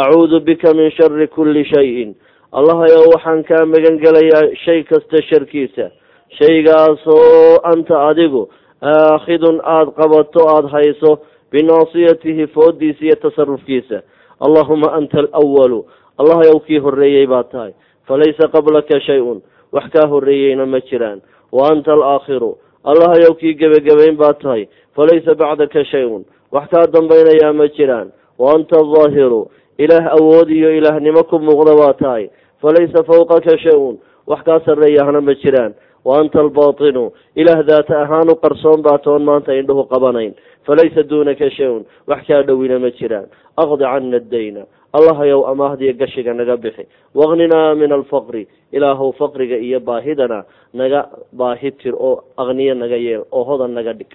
acuudu bika min shari kulli shayin. Allahayow waxaan kaa magan gelayaa shay kasta sharkiisa. Shaygaasoo anta adigu aakhidun aada qabato aada hayso binaasiyatihi foodiisa iyo tasarufkiisa allahuma anta alawalu allahayow kii horreeyey baa tahay. Falaysa qablaka shay-un. Wax kaa horreeyeyna ma jiraan. Wa anta alaakhiru allahayow kii gebagabayn baa tahay. Falaysa bacdaka shay-un. Wax kaa dambaynayaa ma jiraan. Wa anta aldaahiru ilaah awood iyo ilaahnimo ku muuqda baa tahay falaysa fawqaka shay-un wax kaa sarreeyahna ma jiraan wa anta albaatinu ilaah daata ahaan u qarsoon baa toon maanta indhuhu qabanayn falaysa duunaka shay-un wax kaa dhowina ma jiraan aqdi cana addayna allahayow amaahdiyo gashiga naga bixi waqninaa min alfaqri ilaahow faqriga iyo baahidana naga baahi tir oo aqniyo naga yeel oo hodan naga dhig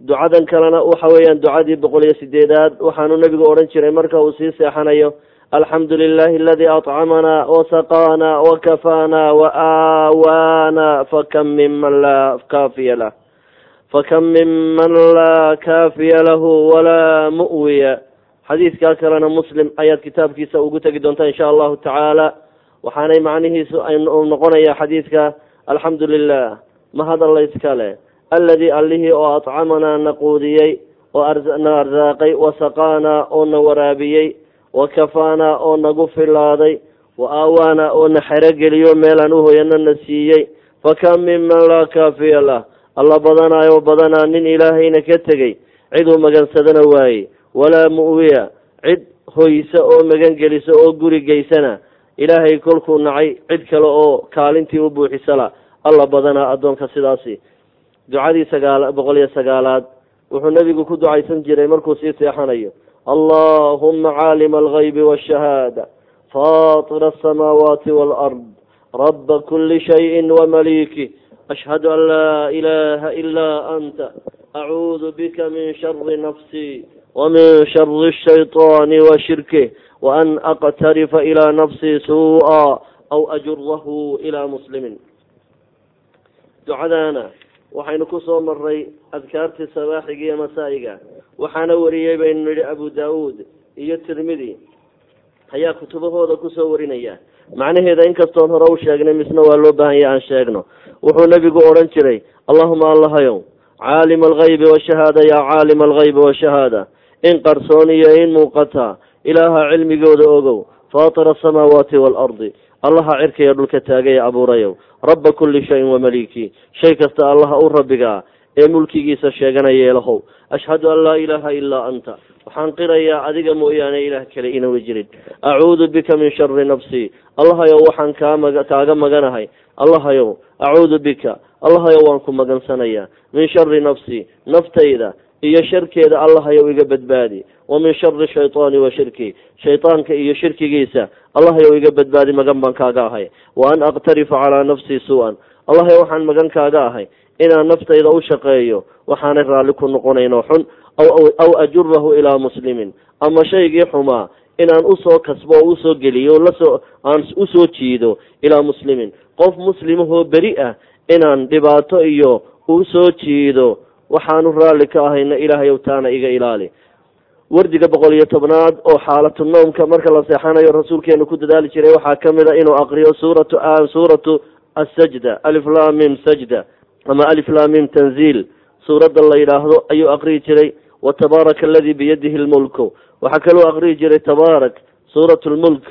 ducadan kalena waxa weeyaan ducadii boqol iyo sideedaad waxaanu nebigu odhan jiray marka uu sii seexanayo alxamdu lilahi aladii accamanaa wasaqaanaa wakafaanaa waaawaana fakam minman laa kaafiya lah fakam minman laa kaafiya lahu walaa mu'wiya. Xadiidkaa kalena muslim ayaad kitaabkiisa ugu tegi doontaa insha allahu tacaala waxaanay macnihiisu noqonaya xadiidka alxamdu lilah mahadalla iskale alladii allihii oo accamanaa na quudiyey oo na arsaaqay wasaqaanaa oo na waraabiyey wakafaanaa oo nagu filaaday wa aawaana oo na xerogeliyo meelaan uhoyano na siiyey. Fakam minman laa kaafiya lah? Alla badanaayo badanaa nin ilaahayna ka tegey. Ciduu magansadana waaye. Walaa mu'wiya. Cid hoysa oo magan gelisa oo guri geysana ilaahay kolkuu nacay. Cid kale oo kaalintii u buuxisala. Alla badanaa addoonka sidaasi ducadii sagaal boqol iyo sagaalaad wuxuu nebigu ku ducaysan jiray markuu sii seexanayo. Allahuma caalima algaybi waashahaada faatira asamaawaati waalard raba kuli shayin wamaliiki ashhadu an laa ilaha ilaa anta acuudu bika min shari nafsii wamin shari shayطaani wa shirkih waan aqtarifa ilaa nafsii suu'a aw ajurahu ilaa muslimin. Ducadaana waxaynu ku soo maray adkaartii sabaaxiga iyo masaa'iga waxaana wariyey baynu nidhi abu daawuud iyo tirmidi ayaa kutubahooda ku soo warinaya. Macnaheeda inkastoon hore u sheegnay misna waa loo baahanya aan sheegno. Wuxuu nebigu odhan jiray allahuma allahayow caalima algaybi washahaada yaa caalima algaybi washahaada in qarsoon iyo in muuqata ilaaha cilmigooda ogow faatira asamaawaati waalardi allaha cirkaiyo dhulka taagay abuurayow. Rabba kulli shayin wamaliiki shay kasta allaha u rabbigaa ee mulkigiisa sheeganaya yeelahow. Ashhadu an laa ilaaha ilaa anta. Waxaan qirayaa adiga mooyaane ilaah kale inuna jirin. Acuudu bika min shari nafsii allahayow waxaan kaamaga kaaga maganahay. Allahayow acuudu bika. Allahayow waan ku magansanayaa min shari nafsii naftayda iyo sharkeeda allahayow iga badbaadi. Wa min shari shaytaani wa shirki. Shaytaanka iyo shirkigiisa allahayow iga badbaadi magan baan kaaga ahay. Wa an aqtarifa calaa nafsii suu-an allahayow waxaan magan kaaga ahay inaan naftayda u shaqeeyo waxaanay raalli ku noqonaynoo xun aw ajurahu ilaa muslimin. Ama shaygii xumaa inaan u soo kasbo oo u soo geliyo la soo aan u soo jiido ilaa muslimin. Qof muslimahoo beri ah inaan dhibaato iyo u soo jiido waxaanu raalli ka ahayna ilaahayow taana iga ilaali. Wardiga boqol iyo tobnaad oo xaalatu noomka marka la seexanayo rasuulkeenu ku dadaali jiray waxaa ka mid a inuu aqriyo suuratu suuratu asajda aliflamim sajda ama aliflamim tanziil. Suuradda la yidhaahdo ayuu aqriyi jiray wa tabaaraka aladii biyadihi lmulku waxaa kaloo aqriyi jiray tabaarak suurat lmulk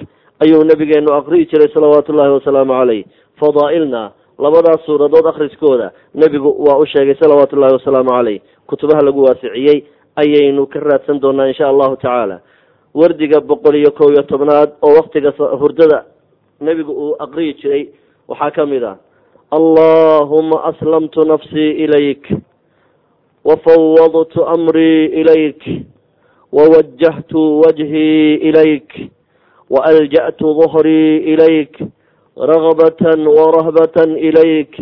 ayuu nabigeenu aqriyi jiray salawaatu ullahi wasalaamu caleyh fadaa'ilna labadaas suuradood akhriskooda nebigu waa u sheegay salawaatu ullahi wasalaamu caleyh kutubaha lagu waasiciyey ayaynu ka raadsan doonaa insha allahu tacaala. Wardiga boqol iyo kow iyo tobnaad oo waktiga hurdada nebigu uu aqriyi jiray waxaa ka mid ah allahuma aslamtu nafsii ilayk wafawadtu amrii ilayk wawajahtu wajhii ilayk waalja'tu dahrii ilayk رغبة ورهبة إليك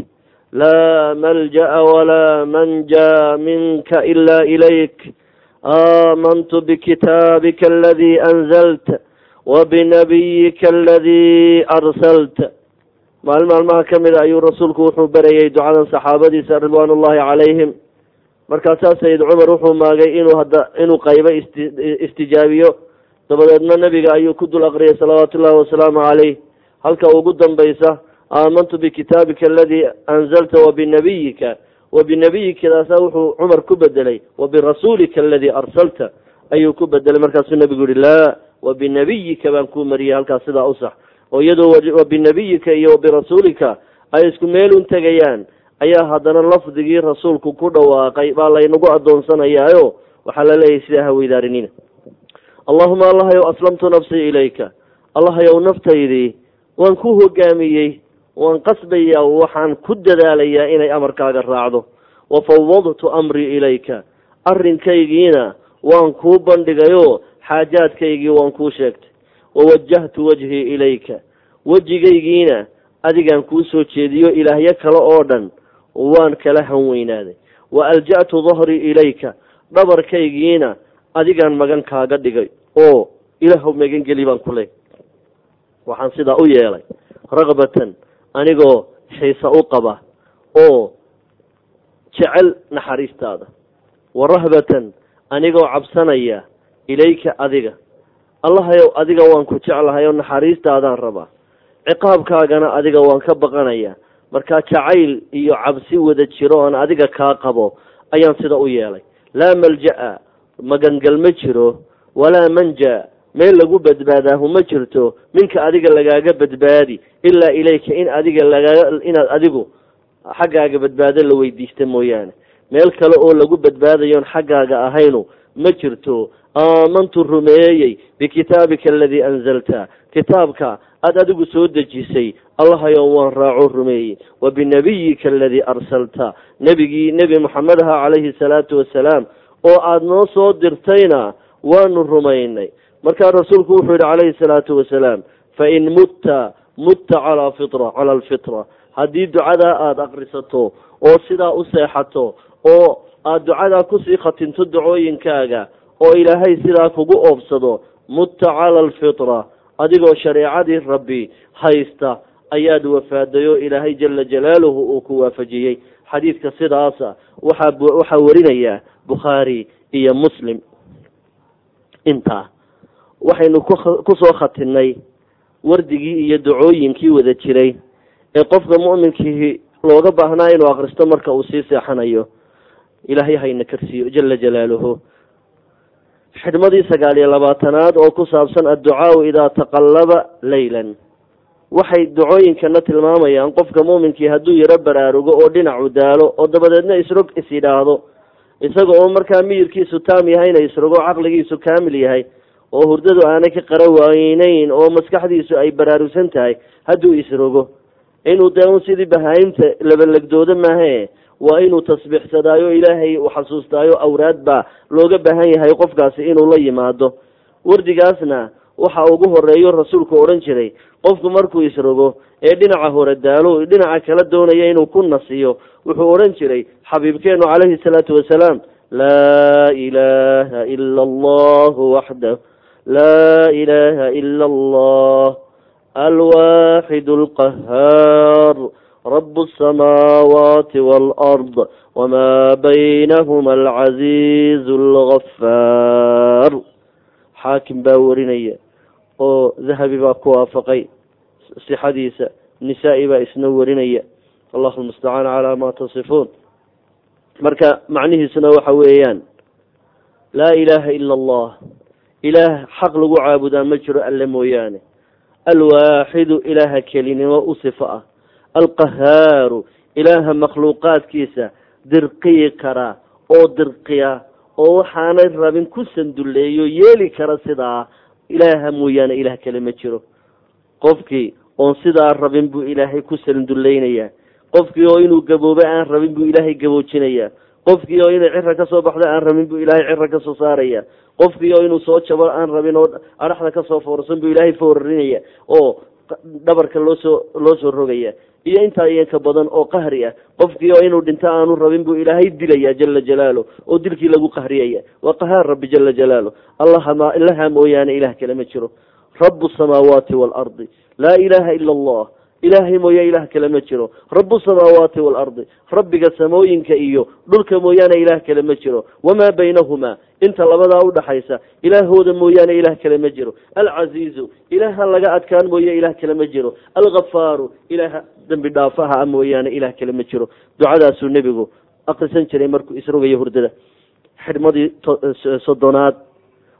لا ملجأ ولا منجى منك إلا إليك آمنت بكتابك الذي أنزلت وبنبيك الذي أرسلت maalin maalmaha ka mid a ayuu rasuulku wuxuu berayay ducadan saxaabadiisa ridwaan ullahi calayhim markaasaa sayid cumar wuxuu maagay inuu hadda inuu qaybo isti istijaabiyo dabadeedna nebiga ayuu ku dul aqriyay salawaatu ullahi wasalaamu caleyh halka ugu dambaysa aamantu bikitaabika aladii anzalta wabinabiyika wabinabiyikadaasa wuxuu cumar ku bedelay wabirasuulika aladii arsalta ayuu ku bedelay. Markaasuu nebigu yihi laa wabinabiyika baan kuu mariyay halkaas sidaa u sax. Oo iyadoo wabinabiyika iyo wabirasuulika ay isku meel un tegayaan ayaa haddana lafdigii rasuulku ku dhawaaqay baa laynagu addoonsanayaayo waxaa la leeyahay sidaa haweydaariniina allahuma allahayow aslamtu nafsii ilayka. Allahayow naftaydii waan ku hogaamiyey waan qasbayaa waxaan ku dadaalayaa inay amarkaaga raacdo. Wafawadtu amrii ilayka. Arrinkaygiina waan kuu bandhigayoo xaajaadkaygii waan kuu sheegtay. Wawajahtu wajhii ilayka. Wejigaygiina adigaan kuu soo jeediyo ilaahyo kale oo dhan waan kala hanweynaaday. Wa alja'tu dahrii ilayka. Dhabarkaygiina adigaan magan kaaga dhigay oo ilaahw magan geli baan ku leey waxaan sidaa u yeelay ragbatan anigoo xiise u qaba oo jecel naxariistaada. Wa rahbatan anigoo cabsanaya ilayka adiga. Allahayow adiga waan ku jeclahay oo naxariistaadaan rabaa. Ciqaabkaagana adiga waan ka baqanayaa markaa jacayl iyo cabsi wada jiro oon adiga kaa qabo ayaan sida u yeelay. Laa malja-a magangal ma jiro. Walaa manja meel lagu badbaadaahu ma jirto minka adiga lagaaga badbaadi ilaa ilayka in adiga lagaa inaad adigu xaggaaga badbaado la weydiista mooyaane. Meel kale oo lagu badbaadayoon xaggaaga ahaynu ma jirto aamantu rumeeyey bikitaabika aladii anzalta. Kitaabka aada adigu soo dejisay allahayow waan raaco rumeeyey. Wa binabiyika aladii arsalta. Nebigii nebi moxamed aha calayhi salaatu wasalaam. Oo aada noo soo dirtayna waanu rumaynay markaa rasuulku wuxuu yihi calayhi salaatu wasalaam fain mutta mutta calaa fitra cala alfitra. Haddii ducadaa aada akrisato oo sidaa u seexato oo aada ducadaa ku sii khatinto dacooyinkaaga oo ilaahay sidaa kugu oobsado mutta cala alfitra adigoo shareecadii rabbi haysta ayaad wafaaday oo ilaahay jala jalaaluhu uu ku waafajiyey. Xadiidka sidaasa waxaa waxaa warinaya bukhaari iyo muslim. Intaa waxaynu ku soo khatinay wardigii iyo dacooyinkii wada jiray ee qofka mu'minkii looga baahnaa inuu akristo marka uu sii seexanayo. Ilaahay hayna karsiiyo jala jalaaluhu. Xidhmadii sagaal iyo labaatanaad oo ku saabsan adducaau idaa taqallaba leylan waxay dacooyinkana tilmaamayaan qofka muuminkii hadduu yaro baraarugo oo dhinacu daalo oo dabadeedna isrog is yidhaahdo isaga oo markaa miyirkiisu taam yahayna isrogo caqligiisu kaamil yahay oo hurdadu aanay ka qara wayneyn oo maskaxdiisu ay baraarugsan tahay hadduu isrogo inuu dee un sidii bahaayimta labalegdoodo maahae waa inuu tasbiixsadaayo ilaahay u xasuustaayo awraad baa looga baahan yahay qofkaasi inuu la yimaado. Wardigaasna waxa ugu horeeyo rasuulku odhan jiray qofku markuu isrogo ee dhinaca hore daalo dhinaca kala doonaya inuu ku nasiyo wuxuu odhan jiray xabiibkeenu calayhi salaatu wasalaam laa ilaaha ila allahu waxdah laa ilaaha ila allah alwaaxid alqahaar rab الsamaawaati wاlأrض wma baynahma alcaziiz اlgafaar xaakim baa warinaya oo dahabi baa ku waafaqay sixadiisa nisaa-i baa isna warinaya allahu lmustacaan calaa ma tasifuun marka macnihiisuna waxa weeyaan laa ilaaha ila allah ilaah xaq lagu caabudaa ma jiro alle mooyaane. Alwaaxidu ilaaha kelinimo u sifo ah. Alqahaaru ilaaha makhluuqaadkiisa dirqiyi kara oo dirqiya oo waxaanay rabin ku sanduleeyo yeeli kara sidaa ilaaha mooyaane ilaah kale ma jiro. Qofkii oon sidaa rabin buu ilaahay ku sanduleynayaa qofkii oo inuu gaboobo aan rabin buu ilaahay gaboojinayaa qofkii oo inay cira ka soo baxdo aan rabin buu ilaahay cira ka soo saaraya. Qofkii oo inuu soo jabo aan rabin oo adhaxda ka soo foorsan buu ilaahay foorarinaya oo dhabarka loosoo loo soo rogaya. Iyo intaa iyanka badan oo qahri ah. Qofkii oo inuu dhinto aanu rabin buu ilaahay dilaya jala jalaalu oo dilkii lagu qahriyaya. Waa qahaar rabbi jala jalaalu. Allahama ilaha mooyaane ilah kale ma jiro. Rabu samaawaati waalardi laa ilaha ila allah ilaahay mooye ilaah kale ma jiro. Rabu samaawaati waalardi rabbiga samooyinka iyo dhulka mooyaane ilaah kale ma jiro. Wamaa baynahumaa inta labadaa udhaxaysa ilaahooda mooyaane ilaah kale ma jiro. Alcasiizu ilaaha laga adkaan mooye ilaah kale ma jiro. Alghafaaru ilaaha dembi dhaafaha a mooyaane ilaah kale ma jiro. Ducadaasuu nebigu akrisan jiray markuu isrogayo hurdada. Xidhmadii soddonaad.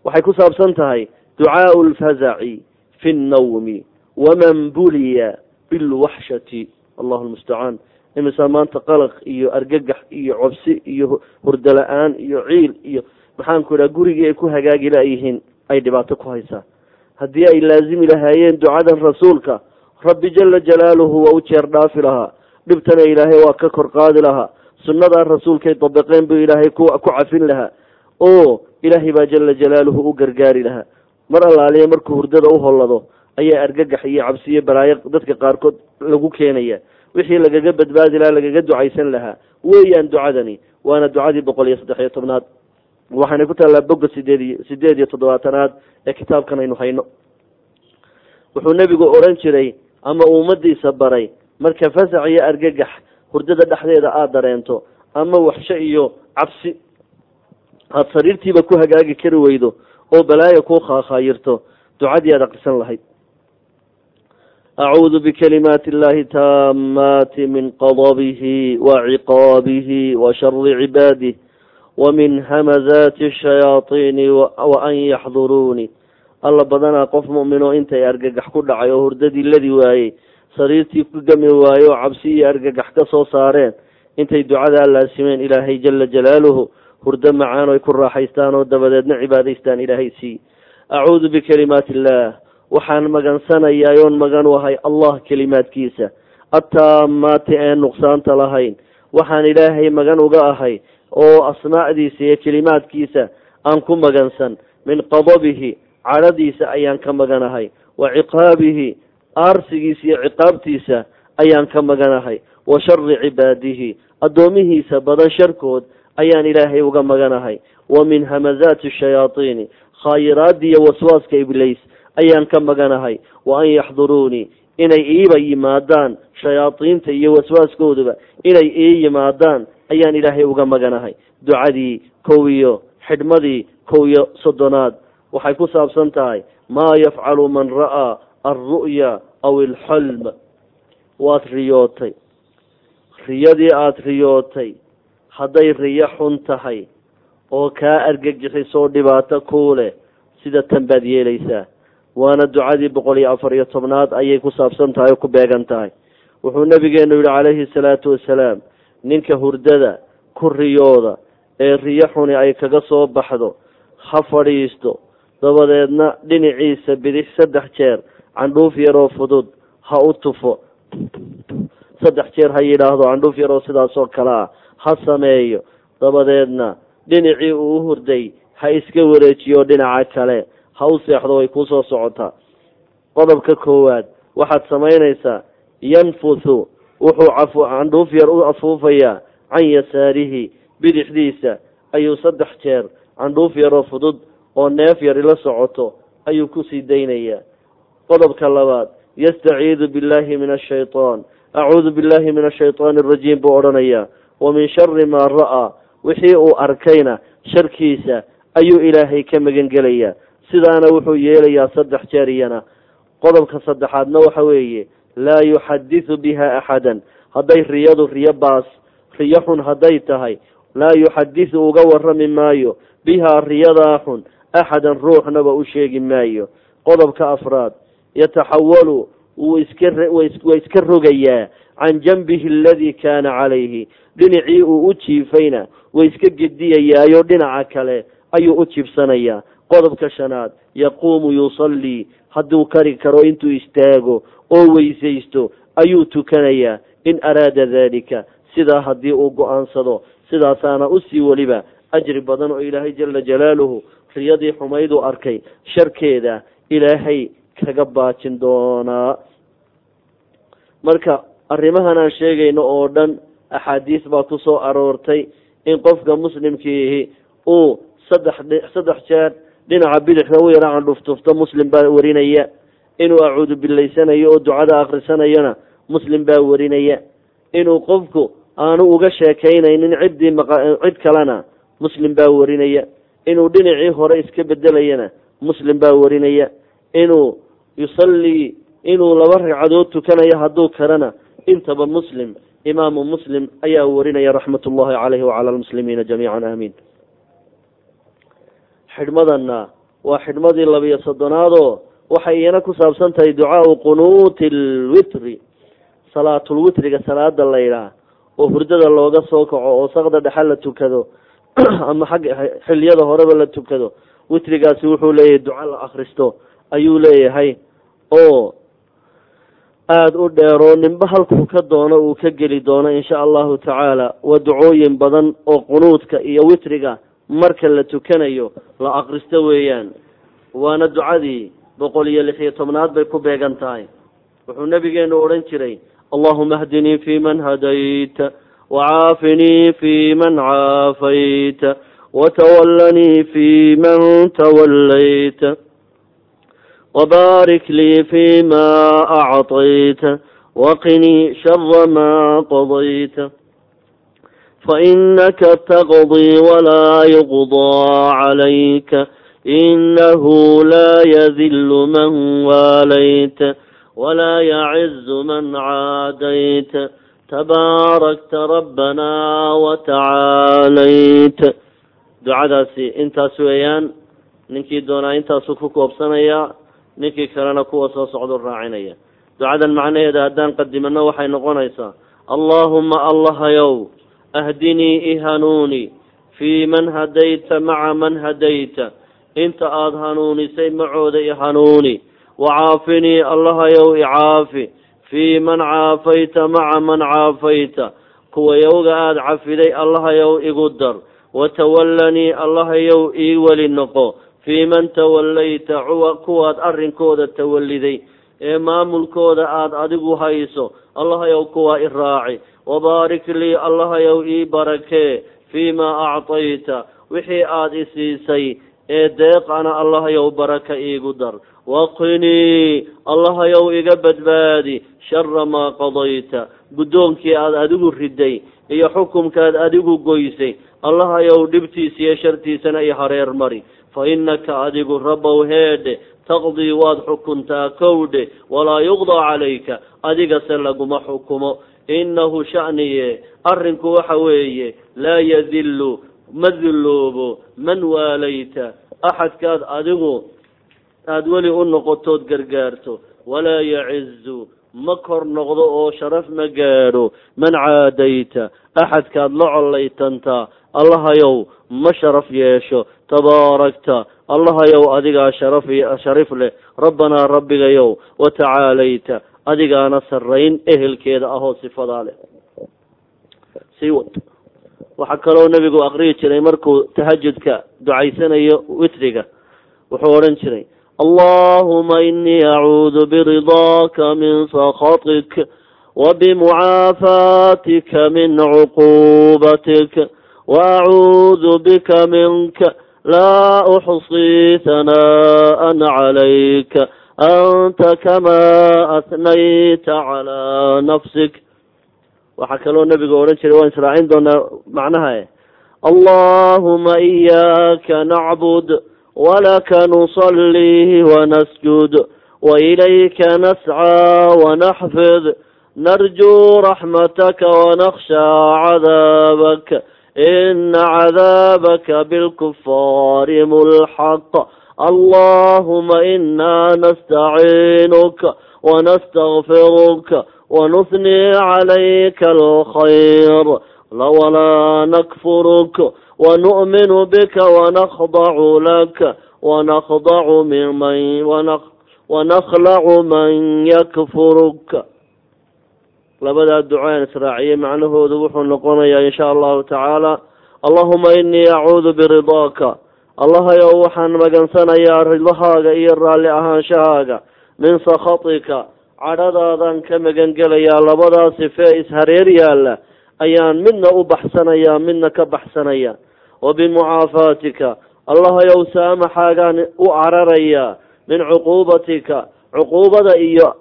Waxay ku saabsan tahay ducaau lfazaci fi nnawmi waman buliya bilwaxshati allahu lmustacaan imisaa maanta qalaq iyo argagax iyo cobsi iyo hurdo la'aan iyo ciil iyo maxaanku idhaha gurigii ay ku hagaagi layihiin ay dhibaato ku haysaa haddii ay laazimi lahaayeen ducadan rasuulka rabbi jala jalaaluhu waa u jeer dhaafi lahaa. Dhibtana ilaahay waa ka kor qaadi lahaa. Sunnadaa rasuulkay dabaqeen buu ilaahay ku ku cafin lahaa. Oo ilaahay baa jala jalaaluhu u gargaari lahaa. Mar allaaliya markuu hurdada u hollado ayaa argagax iyo cabsiyo balaayo dadka qaarkood lagu keenaya. Wixii lagaga badbaadi lahaa lagaga ducaysan lahaa weeyaan ducadani waana ducadii boqol iyo saddex iyo tobnaad. Waxaanay ku taallaa bogga sideed iyo sideed iyo toddobaatanaad ee kitaabkan aynu hayno. Wuxuu nebigu odhan jiray ama ummadiisa baray marka fasax iyo argagax hurdada dhexdeeda aada dareento ama waxsho iyo cabsi aada sariirtiiba ku hagaagi kari weydo oo balaayo ku khaakhaayirto ducadii aada aqrisan lahayd taamaati min qadabihi wa ciqaabihi wa shari cibaadih wamin hamazaati shayaaiini wa an yaxduruuni alla badanaa qof mu'minoo intay argagax ku dhacay oo hurdadii ladi waayey sariirtii ku gami waaye oo cabsi iyo argagax ka soo saareen intay ducadaa laasimeen ilaahay jala jalaaluhu hurdo macaan oy ku raaxaystaan oo dabadeedna cibaadaystaan ilaahay sii acuudu bikalimaati illaah waxaan magansanayaa oon magan u ahay allah kelimaadkiisa. Attaamaati een nuqsaanta lahayn. Waxaan ilaahay magan uga ahay oo asmaacdiisa iyo kelimaadkiisa aan ku magansan. Min qadabihi cadhadiisa ayaan ka maganahay wa ciqaabihi aarsigiisa iyo ciqaabtiisa ayaan ka maganahay wa shari cibaadihi addoomihiisa badan sharkood ayaan ilaahay uga maganahay wa min hamazaati shayaaiini khaayiraadii iyo waswaaska ibliis ayaan ka maganahay wa an yaxduruunii inay iiba yimaadaan shayaadiinta iyo waswaaskooduba inay ii yimaadaan ayaan ilaahay uga maganahay. Ducadii kow iyo xidhmadii kow iyo soddonaad waxay ku saabsan tahay maa yafcalu man ra'aa alru'ya aw alxolm waad riyootay. Riyadii aada riyootay hadday riyo xun tahay oo kaa argagixisoo dhibaato kuu leh sida tan baad yeelaysaa waana ducadii boqol iyo afar iyo tobnaad ayay ku saabsan tahay oo ku beegan tahay. Wuxuu nabigeenu yihi calayhi salaatu wasalaam ninka hurdada ku riyooda ee riyo xuni ay kaga soo baxdo ha fadhiisto. Dabadeedna dhinaciisa bidix saddex jeer candhuuf yaroo fudud ha u tufo. Saddex jeer ha yidhaahdo candhuuf yaroo sidaasoo kale ah ha sameeyo. Dabadeedna dhinacii uu u hurday ha iska wareejiyo dhinaca kale ha u seexdo way ku soo socotaa. Qodobka koowaad waxaad samaynaysaa yanfuthu wuxuu candhuuf yar u afuufayaa can yasaarihi bidixdiisa ayuu saddex jeer candhuuf yaroo fudud oo neef yar ila socoto ayuu ku sii daynayaa. Qodobka labaad yastaciidu billahi min ashaytaan acuudu billahi min ashaytaani arajiim buu odhanayaa. Wa min shari maa ra'aa wixii uu arkayna sharkiisa ayuu ilaahay ka magan gelayaa sidaana wuxuu yeelayaa saddex jeer iyana. Qodobka saddexaadna waxa weeye laa yuxadisu biha axadan. Hadday riyadu riyo baas riyo xun hadday tahay laa yuxadisu uga warrami maayo. Bihaa riyadaa xun axadan ruuxnaba u sheegi maayo. Qodobka afraad yataxawalu wuu iska waa iska rogayaa. Can janbihi aladii kaana calayhi. Dhinacii uu u jiifayna way iska gediyayaayo dhinaca kale ayuu u jiibsanayaa qodobka shanaad yaquumu yusallii hadduu kari karo intuu istaago oo weysaysto ayuu tukanayaa in araada daalika sidaa haddii uu go'aansado sidaasaana u sii weliba ajri badan oo ilaahay jala jalaaluhu riyadii xumayduu arkay sharkeeda ilaahay kaga baajin doonaa marka arrimahan aan sheegayno oo dhan axaadiis baa ku soo aroortay in qofka muslimkiihi uu saddex saddex jeer dhinaca bidixda u yara candhuftufto muslim baa warinaya. Inuu acuudu bilaysanayo oo ducada akrisanayona muslim baa warinaya. Inuu qofku aanu uga sheekaynaynin ciddii cid kalena muslim baa warinaya. Inuu dhinacii hore iska bedelayana muslim baa warinaya. Inuu yusallii inuu laba ragcadood tukanayo hadduu karana intaba muslim imaamu muslim ayaa warinaya raxmat ullahi caleyhi wacala almuslimiina jamiican aamiin xidhmadana waa xidhmadii labiyo soddonaadoo waxay iyana ku saabsan tahay ducaau qunuuti lwitri salaatulwitriga salaada laydhaah oo hurdada looga soo kaco oo sakda dhexe la tukado ama xagga xiliyada horeba la tukado witrigaasi wuxuu leeyahay duco la akristo ayuu leeyahay oo aada u dheeroo ninba halkuu ka doono uu ka geli doono insha allahu tacaala waa ducooyin badan oo qunuudka iyo witriga marka la tukanayo la akristo weeyaan. Waana ducadii boqol iyo lix iyo tobnaad bay ku beegan tahay. Wuxuu nabigeenu odhan jiray allahuma ahdinii fi man hadayta wacaafinii fi man caafayta watawallanii fi man tawallayta wabaarik lii fi ma acطayta waqinii shara maa qadayta. فإنك تقضي ولا يقضى عليك إنه لا يذل من واليت ولا يعز من عاديت تباركت ربنا وتعاليت ducadaasi intaas weeyaan ninkii doonaa intaasuu ku koobsanaya ninkii kalena kuwa soo socdo raacinaya ducadan macnaheeda haddaan qadimano waxay noqonaysaa allaahuma allahayow ahdinii ihanuuni fii man hadayta maca man hadayta inta aada hanuunisay macooda ihanuuni wacaafinii allahayow icaafi fii man caafayta maca man caafayta kuwa yowga aada cafiday allahayow igu dar. Watawallanii allahayow ii weli noqo. Fii man tawallayta kuwaad arrinkooda tawalliday. Ee maamulkooda aada adigu hayso allahayow kuwaa i raaci wabaarik lii allahayow ii barakee fii maa actayta wixii aada i siisay ee deeqana allahayow baraka iigu dar waqinii allahayow iga badbaadi shara maa qadayta guddoonkii aada adigu riday iyo xukumkaad adigu goysay allahayow dhibtiisa iyo shartiisana i hareer mari fa innaka adigu rabbow heedhe taqdii waad xukuntaa kowdhe walaa yuqdaa calayka adigase laguma xukumo innahu sha'niye arrinku waxa weeye laa yadillu ma dulloobo man waalayta axadkaad adigu aada weli u noqotood gargaarto walaa yacizu ma kor noqdo oo sharaf ma gaadho man caadayta axadkaad la collaytantaa allahayow ma sharaf yeesho tabaarakta allahayow adigaa sharaf sharif leh rabbanaa rabbigayow watacaalayta adigaana sarrayn ehelkeeda ahoo sifadaa leh. Sii wad. Waxaa kaloo nebigu aqriyi jiray markuu tahajudka ducaysanayo witriga wuxuu odhan jiray allahuma inii acuudu biridaaka min sakhatik wabimucaafaatika min cuquubatik waacuudu bika minka laa uxsii hanaaan calayka. أنت كما أثنيت على نفسك. waxaa kaloo nabiga odhan jiray waan israacin doonaa macnaha allahuma iyaaka nacbud walaka nusalli wanasjud wailayka nascaa wanaxfid narjuu raxmataka wanakhshaa cadaabak ina cadaabaka bilkufaari mulxaq allahuma ina nastaciinuka wanastakfiruka ونثني عليك الخير ولا نكفرك ونؤمن بك ونخضع لك ونخضع من ونخ ونخلع من يكفرك labadaa ducaan israaciye macnahoodu wuxuu noqonayaa in sha allahu tacaala allahuma inii acuudu biridaaka allahayow waxaan magansanayaa ridahaaga iyo raalli ahaanshahaaga min sakhatika cadhadaadaan ka magangelayaa labadaa sifee ishareer yaalla ayaan midna u baxsanayaa midna ka baxsanaya wa bimucaafaatika allahayow saamaxaagaan u cararayaa min cuquubatika cuquubada iyo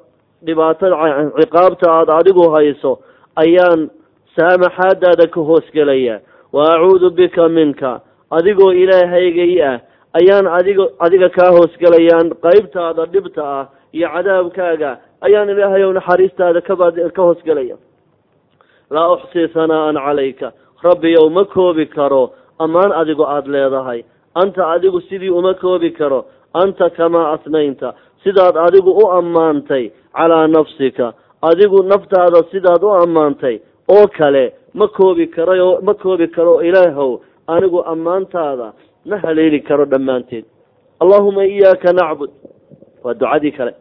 dhibaatada ciqaabta aada adigu hayso ayaan saamaxaadaada ka hoosgelayaa wa acuudu bika minka adigoo ilaahaygay ah ayaan adiga adiga kaa hoosgelayaan qeybtaada dhibta ah iyo cadaabkaaga ayaan ilaahayow naxariistaada kabaad ka hoosgelaya laa uxsii hanaa'an calayka rabbiyow ma koobi karo ammaan adigu aada leedahay. Anta adigu sidii uma koobi karo anta kamaa asnaynta. Sidaad adigu u ammaantay calaa nafsika adigu naftaada sidaad u ammaantay oo kale ma koobi karayo ma koobi karo ilaahow anigu ammaantaada ma haleeli karo dhammaanteed. Allahuma iyaaka nacbud. Waa ducadii kale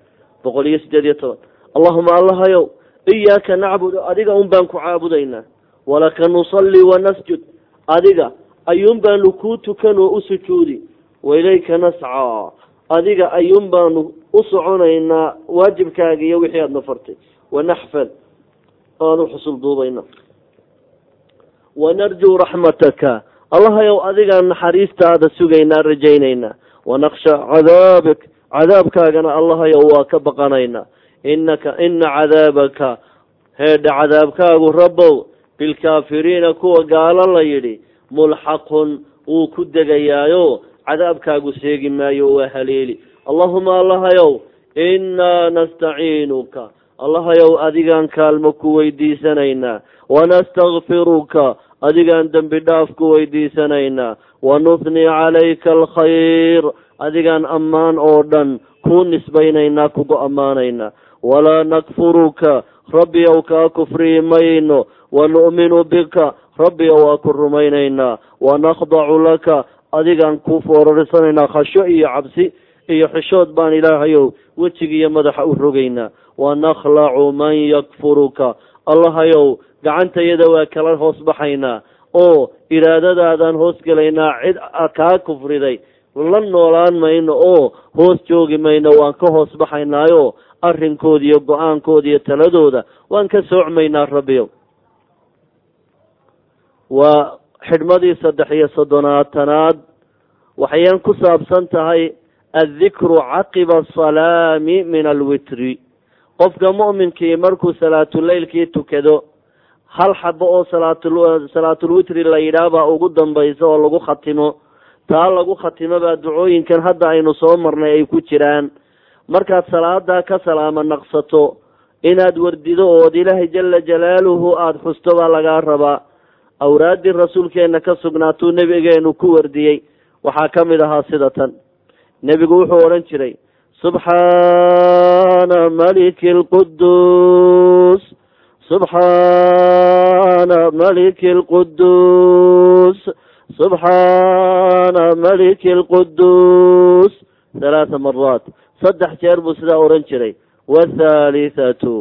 boqol iyo siddeed iyo toban. Allahuma allahayow iyaaka nacbud adiga un baan ku caabudaynaa. Walaka nusalli wanasjud adiga ayuun baanu kuu tukan oo u sujuudi. Wailayka nascaa. Adiga ayuun baanu u soconaynaa waajibkaaga iyo wixii aadna fartay wanaxfad aanu xusul duubayna wanarjuu raxmataka allahayow adigaan naxariistaada sugaynaa rajaynaynaa. Wanaksha cadaabak cadaabkaagana allahayow waa ka baqanaynaa inaka ina cadaabaka heedha cadaabkaagu rabbow bilkaafiriina kuwa gaalo la yidhi mulxaqun wuu ku degayaayo. Cadaabkaagu seegi maayo waa haleeli. Allahuma allahayow innaa nastaciinuka. Allahayow adigaan kaalmo ku weydiisanaynaa. Wanastakfiruka adigaan dembi dhaaf ku weydiisanaynaa wanuthnii calayka alkhayr. Adigaan ammaan oo dhan kuu nisbaynaynaa kugu ammaanaynaa walaa nakfuruka. Rabbi ow kaa kufriyi mayno wanu'minu bika. Rabbi ow waa ku rumaynaynaa wanakhdacu laka. Adigaan kuu foorarinsanaynaa khasho iyo cabsi iyo xishood baan ilaahayow wejigiiyo madaxa u rogaynaa wanakhlacu man yakfuruka allahayow gacantayada waa kala hoos baxaynaa oo iraadadaadaan hoos gelaynaa cid kaa kufriday. La noolaan mayno oo hoos joogi mayno waan ka hoos baxaynaayo arrinkooda iyo go'aankooda iyo taladooda waan ka soocmaynaa rabbiyow. Waa xidhmadii saddex iyo soddonaatanaad waxayan ku saabsan tahay addikru caqiba asalaami min alwitri qofka mu'minkii markuu salaatuleylkii tukado hal xabo oo salaatul salaatulwitri la yidhaah baa ugu dambaysa oo lagu khatimo. Taa lagu khatimo baa ducooyinkan hadda aynu soo marnay ay ku jiraan. Markaad salaadaa ka salaamo naqsato inaad wardido ood ilaahay jala jalaaluhu aada xusto baa lagaa rabaa. Awraaddii rasuulkeenna ka sugnaatuu nebigeenu ku wardiyey. Waxaa ka mid ahaa sida tan. Nebigu wuxuu odhan jiray subxaana maliki alquduus subxaana maliki alquduus subxaana maliki alquduus halaatha maraat saddex jeer buu sidaa odhan jiray wathaalithatu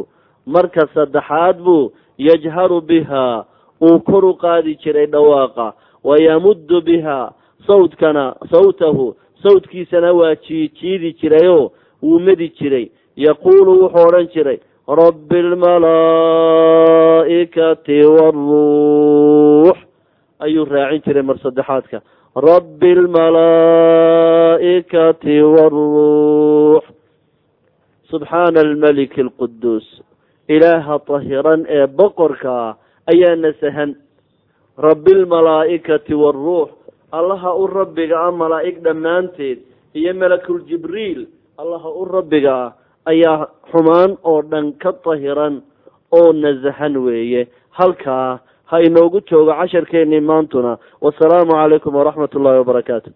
marka saddexaad buu yajharu biha uu kor u qaadi jiray dhawaaqa wayamuddu biha sawtkana sawtahu sawtkiisana waa jiijiidi jirayoo wuu medi jiray. Yaquulu wuxuu odhan jiray rabbi almalaa'ikati waaruux ayuu raacin jiray mar saddexaadka. Rabbi almalaa'ikati waaruux subxaana almaliki alquduus ilaaha tahiran ee boqorka ah ayaa nasahan. Rabbi almalaa'ikati waaruux allaha u rabbiga ah malaa'ig dhammaanteed iyo malakul jibriil allaha u rabbiga ah ayaa xumaan oo dhan ka tahiran oo nasahan weeye. Halkaa ha inoogu joogo casharkeennii maantuna wasalaamu calaykum waraxmat ullahi wabarakaatu